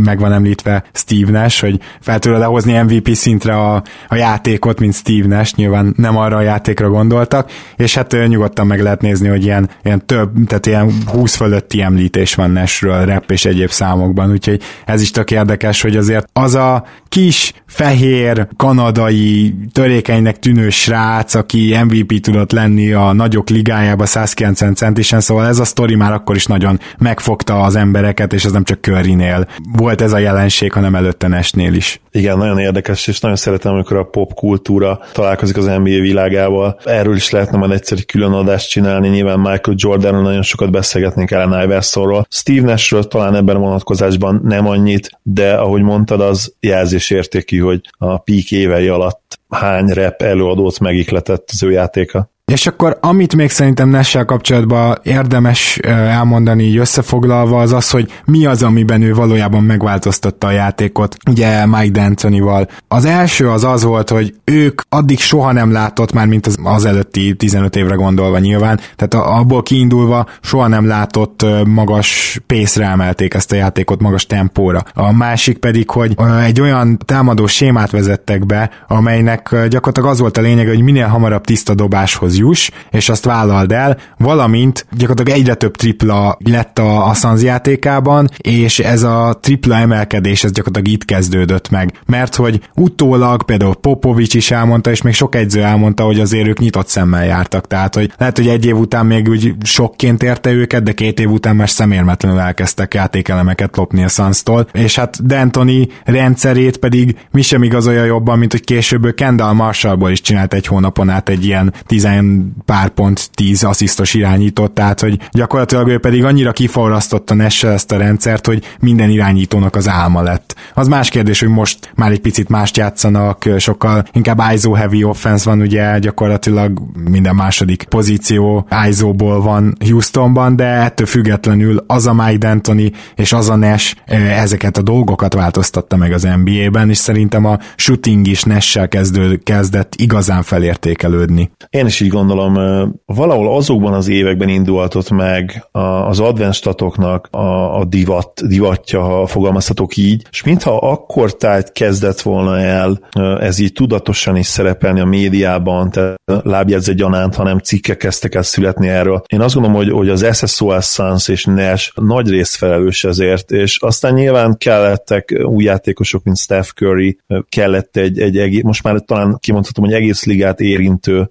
meg van említve Steve Nash, hogy fel tudod hozni MVP szintre a, a játékot, mint Steve Nash, nyilván nyilván nem arra a játékra gondoltak, és hát nyugodtan meg lehet nézni, hogy ilyen, ilyen több, tehát ilyen 20 fölötti említés van Nashről rap és egyéb számokban, úgyhogy ez is tök érdekes, hogy azért az a kis, fehér, kanadai, törékenynek tűnő srác, aki MVP tudott lenni a nagyok ligájába 190 centisen, szóval ez a sztori már akkor is nagyon megfogta az embereket, és ez nem csak Currynél volt ez a jelenség, hanem előtte Nesnél is. Igen, nagyon érdekes, és nagyon szeretem, amikor a popkultúra találkozik az NBA világával. Erről is lehetne majd egyszer egy külön adást csinálni, nyilván Michael Jordanról nagyon sokat beszélgetnénk Allen Iversonról. Steve Nashről talán ebben a vonatkozásban nem annyit, de ahogy mondtad, az jelzésértékű, hogy a peak évei alatt hány rep előadót megikletett az ő játéka. És akkor amit még szerintem Nessel kapcsolatban érdemes elmondani így összefoglalva, az az, hogy mi az, amiben ő valójában megváltoztatta a játékot, ugye Mike D'Antonival. Az első az az volt, hogy ők addig soha nem látott már, mint az, az előtti 15 évre gondolva nyilván, tehát abból kiindulva soha nem látott magas pészre emelték ezt a játékot, magas tempóra. A másik pedig, hogy egy olyan támadó sémát vezettek be, amelynek gyakorlatilag az volt a lényeg, hogy minél hamarabb tiszta dobáshoz Matthews, és azt vállald el, valamint gyakorlatilag egyre több tripla lett a, a Suns játékában, és ez a tripla emelkedés, ez gyakorlatilag itt kezdődött meg. Mert hogy utólag például Popovics is elmondta, és még sok egyző elmondta, hogy azért ők nyitott szemmel jártak. Tehát, hogy lehet, hogy egy év után még úgy sokként érte őket, de két év után már szemérmetlenül elkezdtek játékelemeket lopni a Suns-tól. És hát D'Antoni rendszerét pedig mi sem igazolja jobban, mint hogy később Kendall Marshallból is csinált egy hónapon át egy ilyen tizen pár pont tíz asszisztos irányítót, tehát hogy gyakorlatilag ő pedig annyira kiforrasztotta Nesse ezt a rendszert, hogy minden irányítónak az álma lett. Az más kérdés, hogy most már egy picit mást játszanak, sokkal inkább ISO heavy offense van ugye gyakorlatilag minden második pozíció ISO-ból van Houstonban, de ettől függetlenül az a Mike D'Antoni és az a Nash ezeket a dolgokat változtatta meg az NBA-ben, és szerintem a shooting is Nash-sel kezdő, kezdett igazán felértékelődni. Én is így gondolom, valahol azokban az években indultott meg az advanced a, a divat, divatja, ha fogalmazhatok így, és mintha akkor tájt kezdett volna el ez így tudatosan is szerepelni a médiában, tehát lábjegyzett gyanánt, hanem cikkek kezdtek el születni erről. Én azt gondolom, hogy, hogy az SSOS Suns és Nash nagy részt felelős ezért, és aztán nyilván kellettek új játékosok, mint Steph Curry, kellett egy, egy, egy most már talán kimondhatom, hogy egész ligát érintő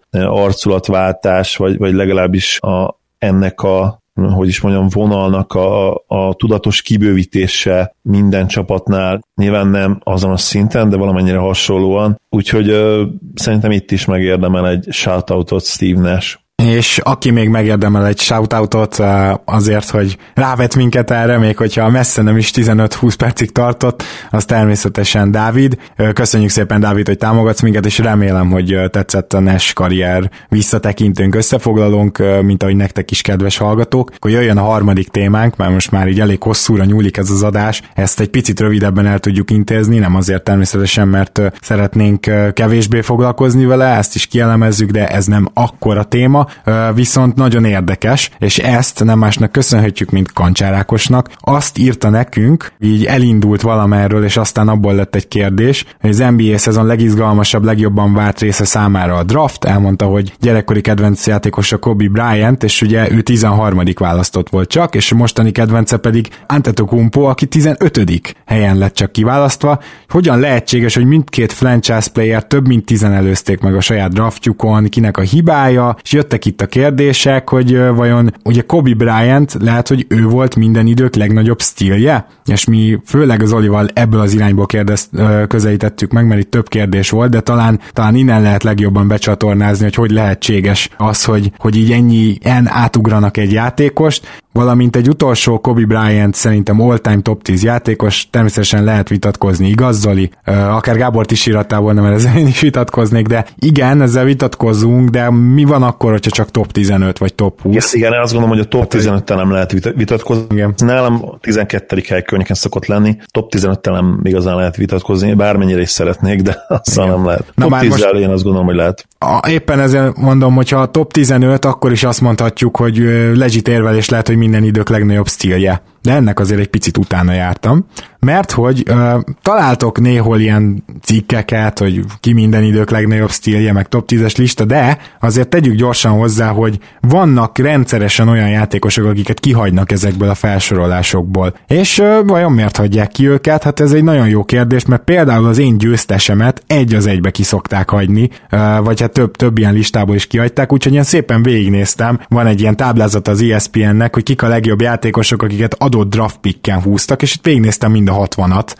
arculatváltás, vagy, vagy legalábbis a, ennek a hogy is mondjam, vonalnak a, a tudatos kibővítése minden csapatnál, nyilván nem azon a szinten, de valamennyire hasonlóan, úgyhogy ö, szerintem itt is megérdemel egy shoutoutot Steve Nash és aki még megérdemel egy shoutoutot azért, hogy rávet minket erre, még hogyha messze nem is 15-20 percig tartott, az természetesen Dávid. Köszönjük szépen, Dávid, hogy támogatsz minket, és remélem, hogy tetszett a NES karrier visszatekintőnk, összefoglalónk, mint ahogy nektek is kedves hallgatók. Akkor jöjjön a harmadik témánk, mert most már így elég hosszúra nyúlik ez az adás, ezt egy picit rövidebben el tudjuk intézni, nem azért természetesen, mert szeretnénk kevésbé foglalkozni vele, ezt is kielemezzük, de ez nem akkora téma, viszont nagyon érdekes, és ezt nem másnak köszönhetjük, mint Kancsárákosnak. Azt írta nekünk, így elindult valamerről, és aztán abból lett egy kérdés, hogy az NBA szezon legizgalmasabb, legjobban várt része számára a draft, elmondta, hogy gyerekkori kedvenc játékos a Kobe Bryant, és ugye ő 13. választott volt csak, és mostani kedvence pedig Antetokounmpo, aki 15. helyen lett csak kiválasztva. Hogyan lehetséges, hogy mindkét franchise player több mint 10 előzték meg a saját draftjukon, kinek a hibája, és jöttek jöttek itt a kérdések, hogy vajon ugye Kobe Bryant lehet, hogy ő volt minden idők legnagyobb stílje, és mi főleg az Olival ebből az irányból kérdezt, közelítettük meg, mert itt több kérdés volt, de talán, talán innen lehet legjobban becsatornázni, hogy hogy lehetséges az, hogy, hogy így ennyi en átugranak egy játékost, valamint egy utolsó Kobe Bryant szerintem all-time top 10 játékos, természetesen lehet vitatkozni, igaz Zoli? Akár Gábor is írattál volna, mert ezzel én is vitatkoznék, de igen, ezzel vitatkozunk, de mi van akkor, hogyha csak top 15 vagy top 20? Yes, igen, azt gondolom, hogy a top 15-tel nem lehet vitatkozni. Igen. Nálam 12. hely környéken szokott lenni, top 15-tel nem igazán lehet vitatkozni, bármennyire is szeretnék, de azzal nem lehet. Na top 10 most... én azt gondolom, hogy lehet. A, éppen ezért mondom, hogy ha a top 15, akkor is azt mondhatjuk, hogy legit érvelés lehet, hogy minden idők legnagyobb stílje de ennek azért egy picit utána jártam, mert hogy ö, találtok néhol ilyen cikkeket, hogy ki minden idők legnagyobb stílje, meg top 10-es lista, de azért tegyük gyorsan hozzá, hogy vannak rendszeresen olyan játékosok, akiket kihagynak ezekből a felsorolásokból. És ö, vajon miért hagyják ki őket? Hát ez egy nagyon jó kérdés, mert például az én győztesemet egy az egybe kiszokták hagyni, ö, vagy hát több, több ilyen listából is kihagyták, úgyhogy én szépen végignéztem, van egy ilyen táblázat az ESPN-nek, hogy kik a legjobb játékosok, akiket adott draft picken húztak, és itt végignéztem mind a 60-at,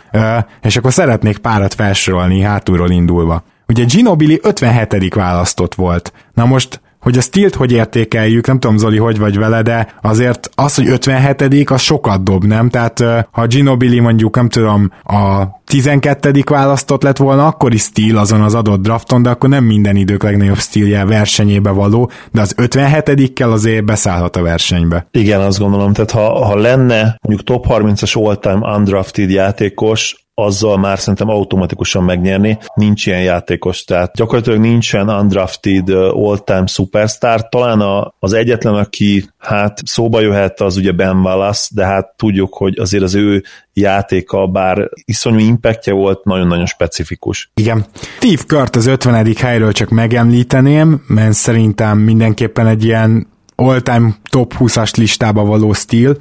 és akkor szeretnék párat felsorolni hátulról indulva. Ugye Ginobili 57. választott volt. Na most hogy a stilt hogy értékeljük, nem tudom Zoli, hogy vagy vele, de azért az, hogy 57 az sokat dob, nem? Tehát ha Ginobili mondjuk, nem tudom, a 12. választott lett volna, akkor is stíl azon az adott drafton, de akkor nem minden idők legnagyobb stílje versenyébe való, de az 57-kel azért beszállhat a versenybe. Igen, azt gondolom, tehát ha, ha lenne mondjuk top 30-as all-time undrafted játékos, azzal már szerintem automatikusan megnyerni. Nincs ilyen játékos, tehát gyakorlatilag nincsen undrafted all-time superstar. Talán a, az egyetlen, aki hát szóba jöhet, az ugye Ben Wallace, de hát tudjuk, hogy azért az ő játéka, bár iszonyú impactja volt, nagyon-nagyon specifikus. Igen. Steve Kurt az 50. helyről csak megemlíteném, mert szerintem mindenképpen egy ilyen all-time top 20-as listába való stíl,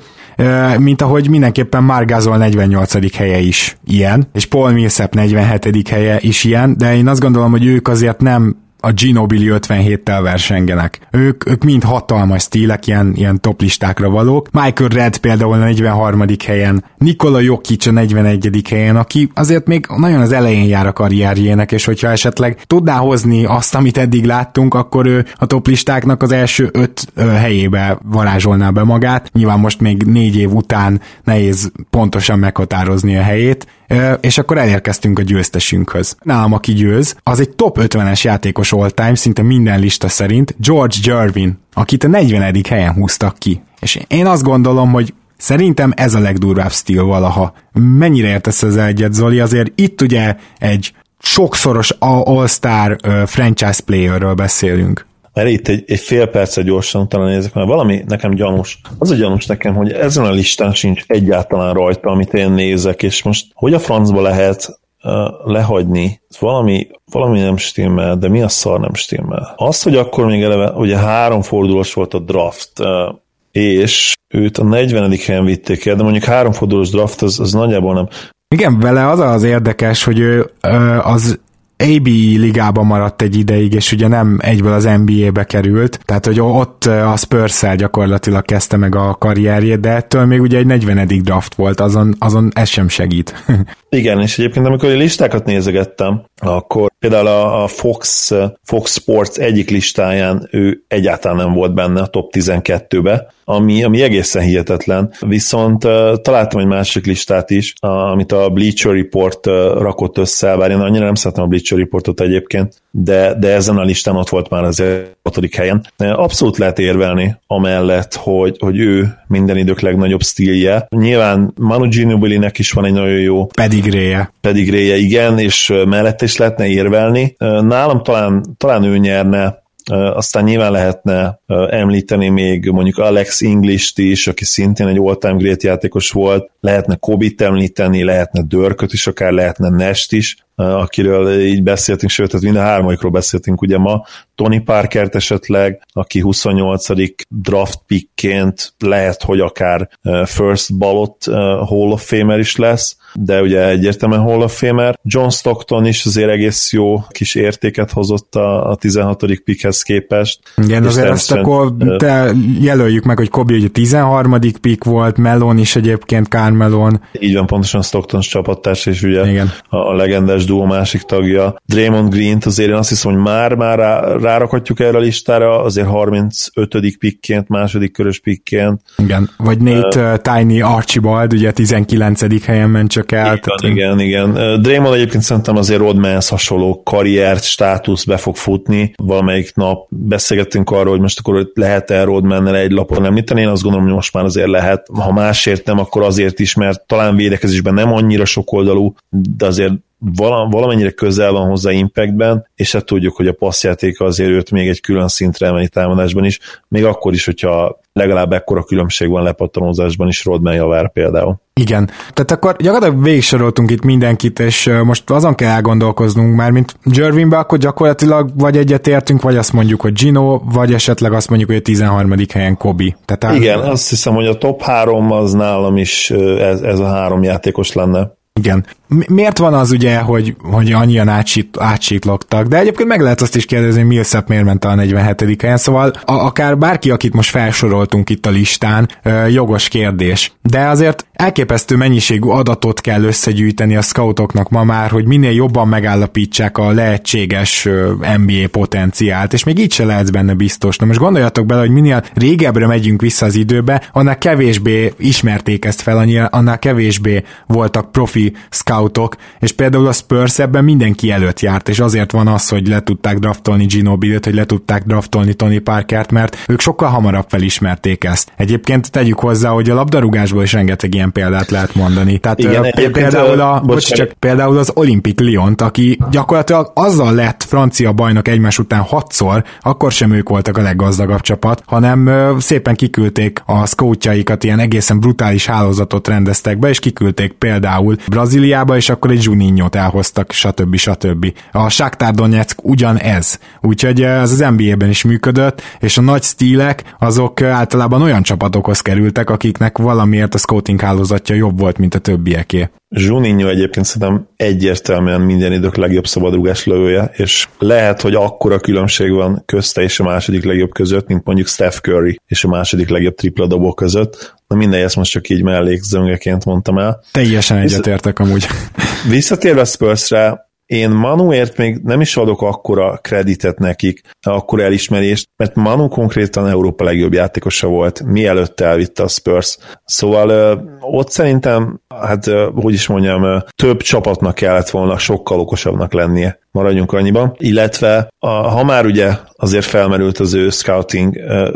mint ahogy mindenképpen Margazol 48. helye is ilyen, és Paul Millsap 47. helye is ilyen, de én azt gondolom, hogy ők azért nem a Ginobili 57-tel versengenek. Ők, ők mind hatalmas stílek, ilyen, ilyen top listákra valók. Michael Red például a 43. helyen, Nikola Jokic a 41. helyen, aki azért még nagyon az elején jár a karrierjének, és hogyha esetleg tudná hozni azt, amit eddig láttunk, akkor ő a top listáknak az első öt helyébe varázsolná be magát. Nyilván most még négy év után nehéz pontosan meghatározni a helyét, és akkor elérkeztünk a győztesünkhöz. Nálam, aki győz, az egy top 50-es játékos all-time, szinte minden lista szerint, George Jervin, akit a 40. helyen húztak ki. És én azt gondolom, hogy Szerintem ez a legdurvább stíl valaha. Mennyire értesz ezzel egyet, Zoli? Azért itt ugye egy sokszoros all-star franchise playerről beszélünk mert itt egy, egy fél percet gyorsan utána nézek, mert valami nekem gyanús. Az a gyanús nekem, hogy ezen a listán sincs egyáltalán rajta, amit én nézek, és most hogy a francba lehet lehagyni, valami, valami nem stimmel, de mi a szar nem stimmel? Azt, hogy akkor még eleve, ugye három fordulós volt a draft, és őt a 40. helyen vitték el, de mondjuk három fordulós draft az, az nagyjából nem. Igen, vele az az érdekes, hogy ő az AB ligában maradt egy ideig, és ugye nem egyből az NBA-be került, tehát hogy ott a spurs gyakorlatilag kezdte meg a karrierjét, de ettől még ugye egy 40. draft volt, azon, azon ez sem segít. Igen, és egyébként amikor a listákat nézegettem, akkor például a, a Fox, Fox Sports egyik listáján ő egyáltalán nem volt benne a top 12-be, ami, ami egészen hihetetlen. Viszont uh, találtam egy másik listát is, amit a Bleacher Report uh, rakott össze, bár én annyira nem szeretem a Bleacher Reportot egyébként, de, de ezen a listán ott volt már az hatodik helyen. Abszolút lehet érvelni amellett, hogy, hogy ő minden idők legnagyobb stílje. Nyilván Manu Ginobili-nek is van egy nagyon jó pedigréje. Pedigréje, igen, és mellett is lehetne érvelni. Nálam talán, talán ő nyerne aztán nyilván lehetne említeni még mondjuk Alex English-t is, aki szintén egy all-time great játékos volt, lehetne Kobit említeni, lehetne Dörköt is, akár lehetne Nest is, akiről így beszéltünk, sőt, tehát minden hármaikról beszéltünk ugye ma, Tony Parkert esetleg, aki 28. draft pickként lehet, hogy akár first ballot Hall of Famer is lesz, de ugye egyértelműen Hall of Famer. John Stockton is azért egész jó kis értéket hozott a, a 16. pickhez képest. Igen, azért azt akkor te jelöljük meg, hogy Kobe ugye 13. pick volt, Melon is egyébként, Carmelon. Így van, pontosan Stockton csapattárs, és ugye Igen. a, a legendás duo másik tagja. Draymond Green-t azért én azt hiszem, hogy már, már rá, rárakhatjuk erre a listára, azért 35. pickként, második körös pickként. Igen, vagy Nate uh, Tiny Archibald, ugye 19. helyen ment csak el. Igen, tehát, igen, igen. Draymond egyébként szerintem azért Rodmans hasonló karriert, státusz be fog futni. Valamelyik nap beszélgettünk arról, hogy most akkor lehet-e Rodmannel egy lapon említeni. Én azt gondolom, hogy most már azért lehet. Ha másért nem, akkor azért is, mert talán védekezésben nem annyira sokoldalú, de azért valamennyire közel van hozzá impactben, és hát tudjuk, hogy a passzjátéka azért őt még egy külön szintre emeli támadásban is, még akkor is, hogyha legalább ekkora különbség van lepattanózásban is Rodman javár például. Igen. Tehát akkor gyakorlatilag végigsoroltunk itt mindenkit, és most azon kell elgondolkoznunk már, mint Jervinbe, akkor gyakorlatilag vagy egyetértünk, vagy azt mondjuk, hogy Gino, vagy esetleg azt mondjuk, hogy a 13. helyen Kobi. Tehát Igen, azt hiszem, hogy a top 3 az nálam is ez, ez a három játékos lenne. Igen. Miért van az ugye, hogy, hogy annyian átsít, átsiklogtak? De egyébként meg lehet azt is kérdezni, hogy Millsap miért ment a 47. helyen, szóval a, akár bárki, akit most felsoroltunk itt a listán, jogos kérdés. De azért elképesztő mennyiségű adatot kell összegyűjteni a scoutoknak ma már, hogy minél jobban megállapítsák a lehetséges NBA potenciált, és még így se lehetsz benne biztos. Na most gondoljatok bele, hogy minél régebbre megyünk vissza az időbe, annál kevésbé ismerték ezt fel, annál kevésbé voltak profi scout scoutok, és például a Spurs ebben mindenki előtt járt, és azért van az, hogy le tudták draftolni Ginobili-t, hogy le tudták draftolni Tony Parkert, mert ők sokkal hamarabb felismerték ezt. Egyébként tegyük hozzá, hogy a labdarúgásból is rengeteg ilyen példát lehet mondani. Tehát Igen, uh, például, a, bocs, csak, például az Olympic Lyon, aki gyakorlatilag azzal lett francia bajnok egymás után hatszor, akkor sem ők voltak a leggazdagabb csapat, hanem uh, szépen kiküldték a scoutjaikat, ilyen egészen brutális hálózatot rendeztek be, és kiküldték például Brazíliába, és akkor egy Juninho-t elhoztak, stb. stb. A Shakhtar Donetsk ugyanez. Úgyhogy ez az NBA-ben is működött, és a nagy stílek azok általában olyan csapatokhoz kerültek, akiknek valamiért a scouting hálózatja jobb volt, mint a többieké. Juninho egyébként szerintem egyértelműen minden idők legjobb szabadrugás lövője, és lehet, hogy akkora különbség van közte és a második legjobb között, mint mondjuk Steph Curry és a második legjobb tripla dobó között. Na mindegy, ezt most csak így mellékzöngeként mondtam el. Teljesen egyetértek amúgy. Visszatérve Spursre, én Manuért még nem is adok akkora kreditet nekik, akkora elismerést, mert Manu konkrétan Európa legjobb játékosa volt, mielőtt elvitte a Spurs. Szóval ott szerintem, hát hogy is mondjam, több csapatnak kellett volna sokkal okosabbnak lennie maradjunk annyiban, illetve a, ha már ugye azért felmerült az ő scouting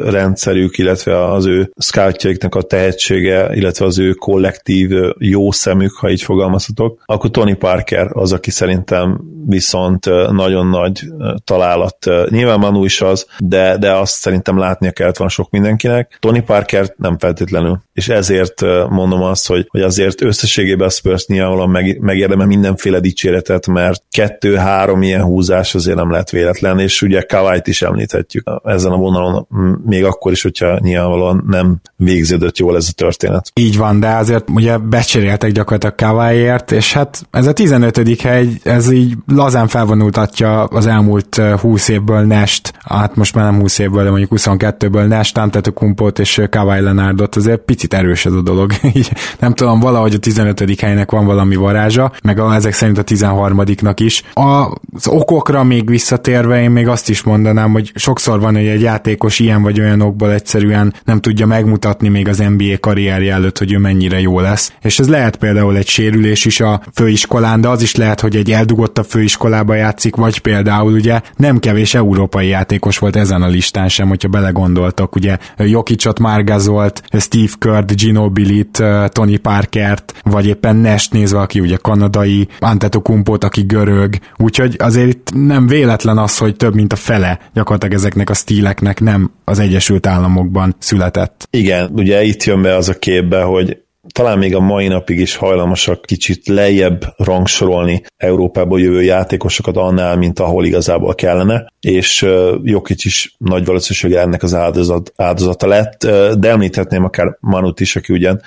rendszerük, illetve az ő scoutjaiknak a tehetsége, illetve az ő kollektív jó szemük, ha így fogalmazhatok, akkor Tony Parker az, aki szerintem viszont nagyon nagy találat. Nyilván Manu is az, de, de azt szerintem látnia kellett van sok mindenkinek. Tony Parker nem feltétlenül. És ezért mondom azt, hogy, hogy azért összességében a Spurs nyilvánvalóan meg, megérdemel mindenféle dicséretet, mert kettő-három ilyen húzás azért nem lehet véletlen, és ugye Kawait is említhetjük ezen a vonalon, még akkor is, hogyha nyilvánvalóan nem végződött jól ez a történet. Így van, de azért ugye becseréltek gyakorlatilag Kawaiért, és hát ez a 15. hely, ez így lazán felvonultatja az elmúlt 20 évből Nest, hát most már nem 20 évből, de mondjuk 22-ből Nest, Antetokumpot és Kawai Leonardot, azért picit erős ez a dolog. nem tudom, valahogy a 15. helynek van valami varázsa, meg a, ezek szerint a 13 is. A, az okokra még visszatérve én még azt is mondanám, hogy sokszor van, hogy egy játékos ilyen vagy olyan okból egyszerűen nem tudja megmutatni még az NBA karrierje előtt, hogy ő mennyire jó lesz. És ez lehet például egy sérülés is a főiskolán, de az is lehet, hogy egy eldugott a főiskolába játszik, vagy például ugye nem kevés európai játékos volt ezen a listán sem, hogyha belegondoltak, ugye Jokicot, Margazolt, Steve Kerr, Ginobili-t, Tony Parkert, vagy éppen Nest nézve, aki ugye kanadai, Antetokumpot, aki görög, úgyhogy azért itt nem véletlen az, hogy több mint a fele gyakorlatilag ezeknek a stíleknek nem az Egyesült Államokban született. Igen, ugye itt jön be az a képbe, hogy talán még a mai napig is hajlamosak kicsit lejjebb rangsorolni Európából jövő játékosokat annál, mint ahol igazából kellene, és Jokic is nagy valószínűséggel ennek az áldozat, áldozata lett, de említhetném akár Manut is, aki ugyan,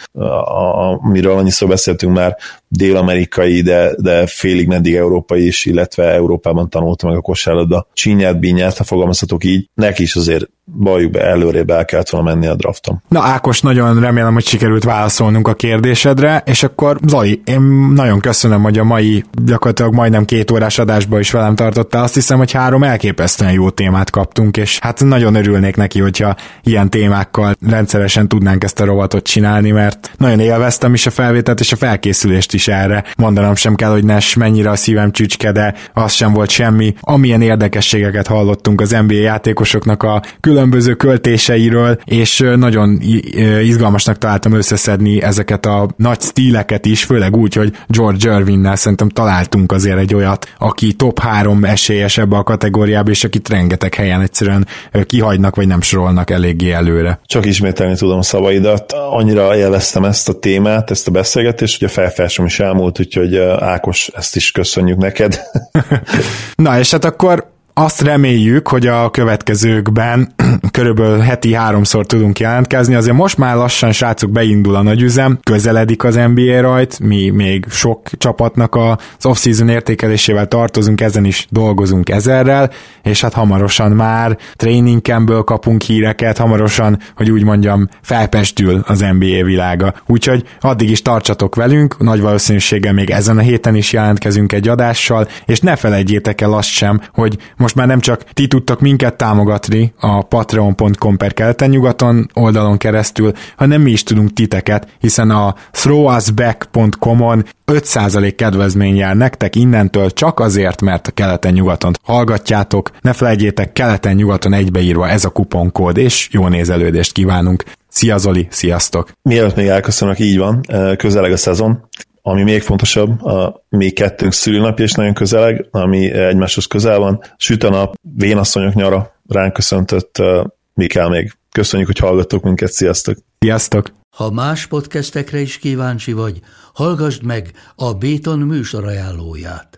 amiről annyiszor beszéltünk már, dél-amerikai, de, de félig meddig európai is, illetve Európában tanulta meg a kosárlabda csinyát, bínyát, ha fogalmazhatok így, neki is azért bajuk be előrébb el kellett volna menni a drafton. Na Ákos, nagyon remélem, hogy sikerült válaszolnunk a kérdésedre, és akkor Zoli, én nagyon köszönöm, hogy a mai gyakorlatilag majdnem két órás adásba is velem tartottál. Azt hiszem, hogy három elképesztően jó témát kaptunk, és hát nagyon örülnék neki, hogyha ilyen témákkal rendszeresen tudnánk ezt a rovatot csinálni, mert nagyon élveztem is a felvételt és a felkészülést erre. Mondanom sem kell, hogy Nes mennyire a szívem csücske, de az sem volt semmi. Amilyen érdekességeket hallottunk az NBA játékosoknak a különböző költéseiről, és nagyon izgalmasnak találtam összeszedni ezeket a nagy stíleket is, főleg úgy, hogy George Irvinnel szerintem találtunk azért egy olyat, aki top 3 esélyes ebbe a kategóriába, és akit rengeteg helyen egyszerűen kihagynak, vagy nem sorolnak eléggé előre. Csak ismételni tudom szavaidat. Annyira élveztem ezt a témát, ezt a beszélgetést, hogy a felfelsem is elmúlt, úgyhogy Ákos, ezt is köszönjük neked. Na, és hát akkor azt reméljük, hogy a következőkben körülbelül heti háromszor tudunk jelentkezni, azért most már lassan srácok beindul a nagyüzem, közeledik az NBA rajt, mi még sok csapatnak az off-season értékelésével tartozunk, ezen is dolgozunk ezerrel, és hát hamarosan már training campből kapunk híreket, hamarosan, hogy úgy mondjam, felpestül az NBA világa. Úgyhogy addig is tartsatok velünk, nagy valószínűséggel még ezen a héten is jelentkezünk egy adással, és ne felejtjétek el azt sem, hogy most most már nem csak ti tudtok minket támogatni a patreon.com per keleten-nyugaton oldalon keresztül, hanem mi is tudunk titeket, hiszen a throwusback.com-on 5% kedvezmény jár nektek innentől csak azért, mert a keleten-nyugaton hallgatjátok. Ne felejtjétek, keleten-nyugaton egybeírva ez a kuponkód, és jó nézelődést kívánunk. Szia Zoli, sziasztok! Mielőtt még elköszönök, így van, közeleg a szezon, ami még fontosabb, a mi kettőnk szülőnapja is nagyon közeleg, ami egymáshoz közel van. Süt a nap, vénasszonyok nyara, ránk köszöntött, mi kell még. Köszönjük, hogy hallgattok minket, sziasztok! Sziasztok! Ha más podcastekre is kíváncsi vagy, hallgassd meg a Béton műsor ajánlóját.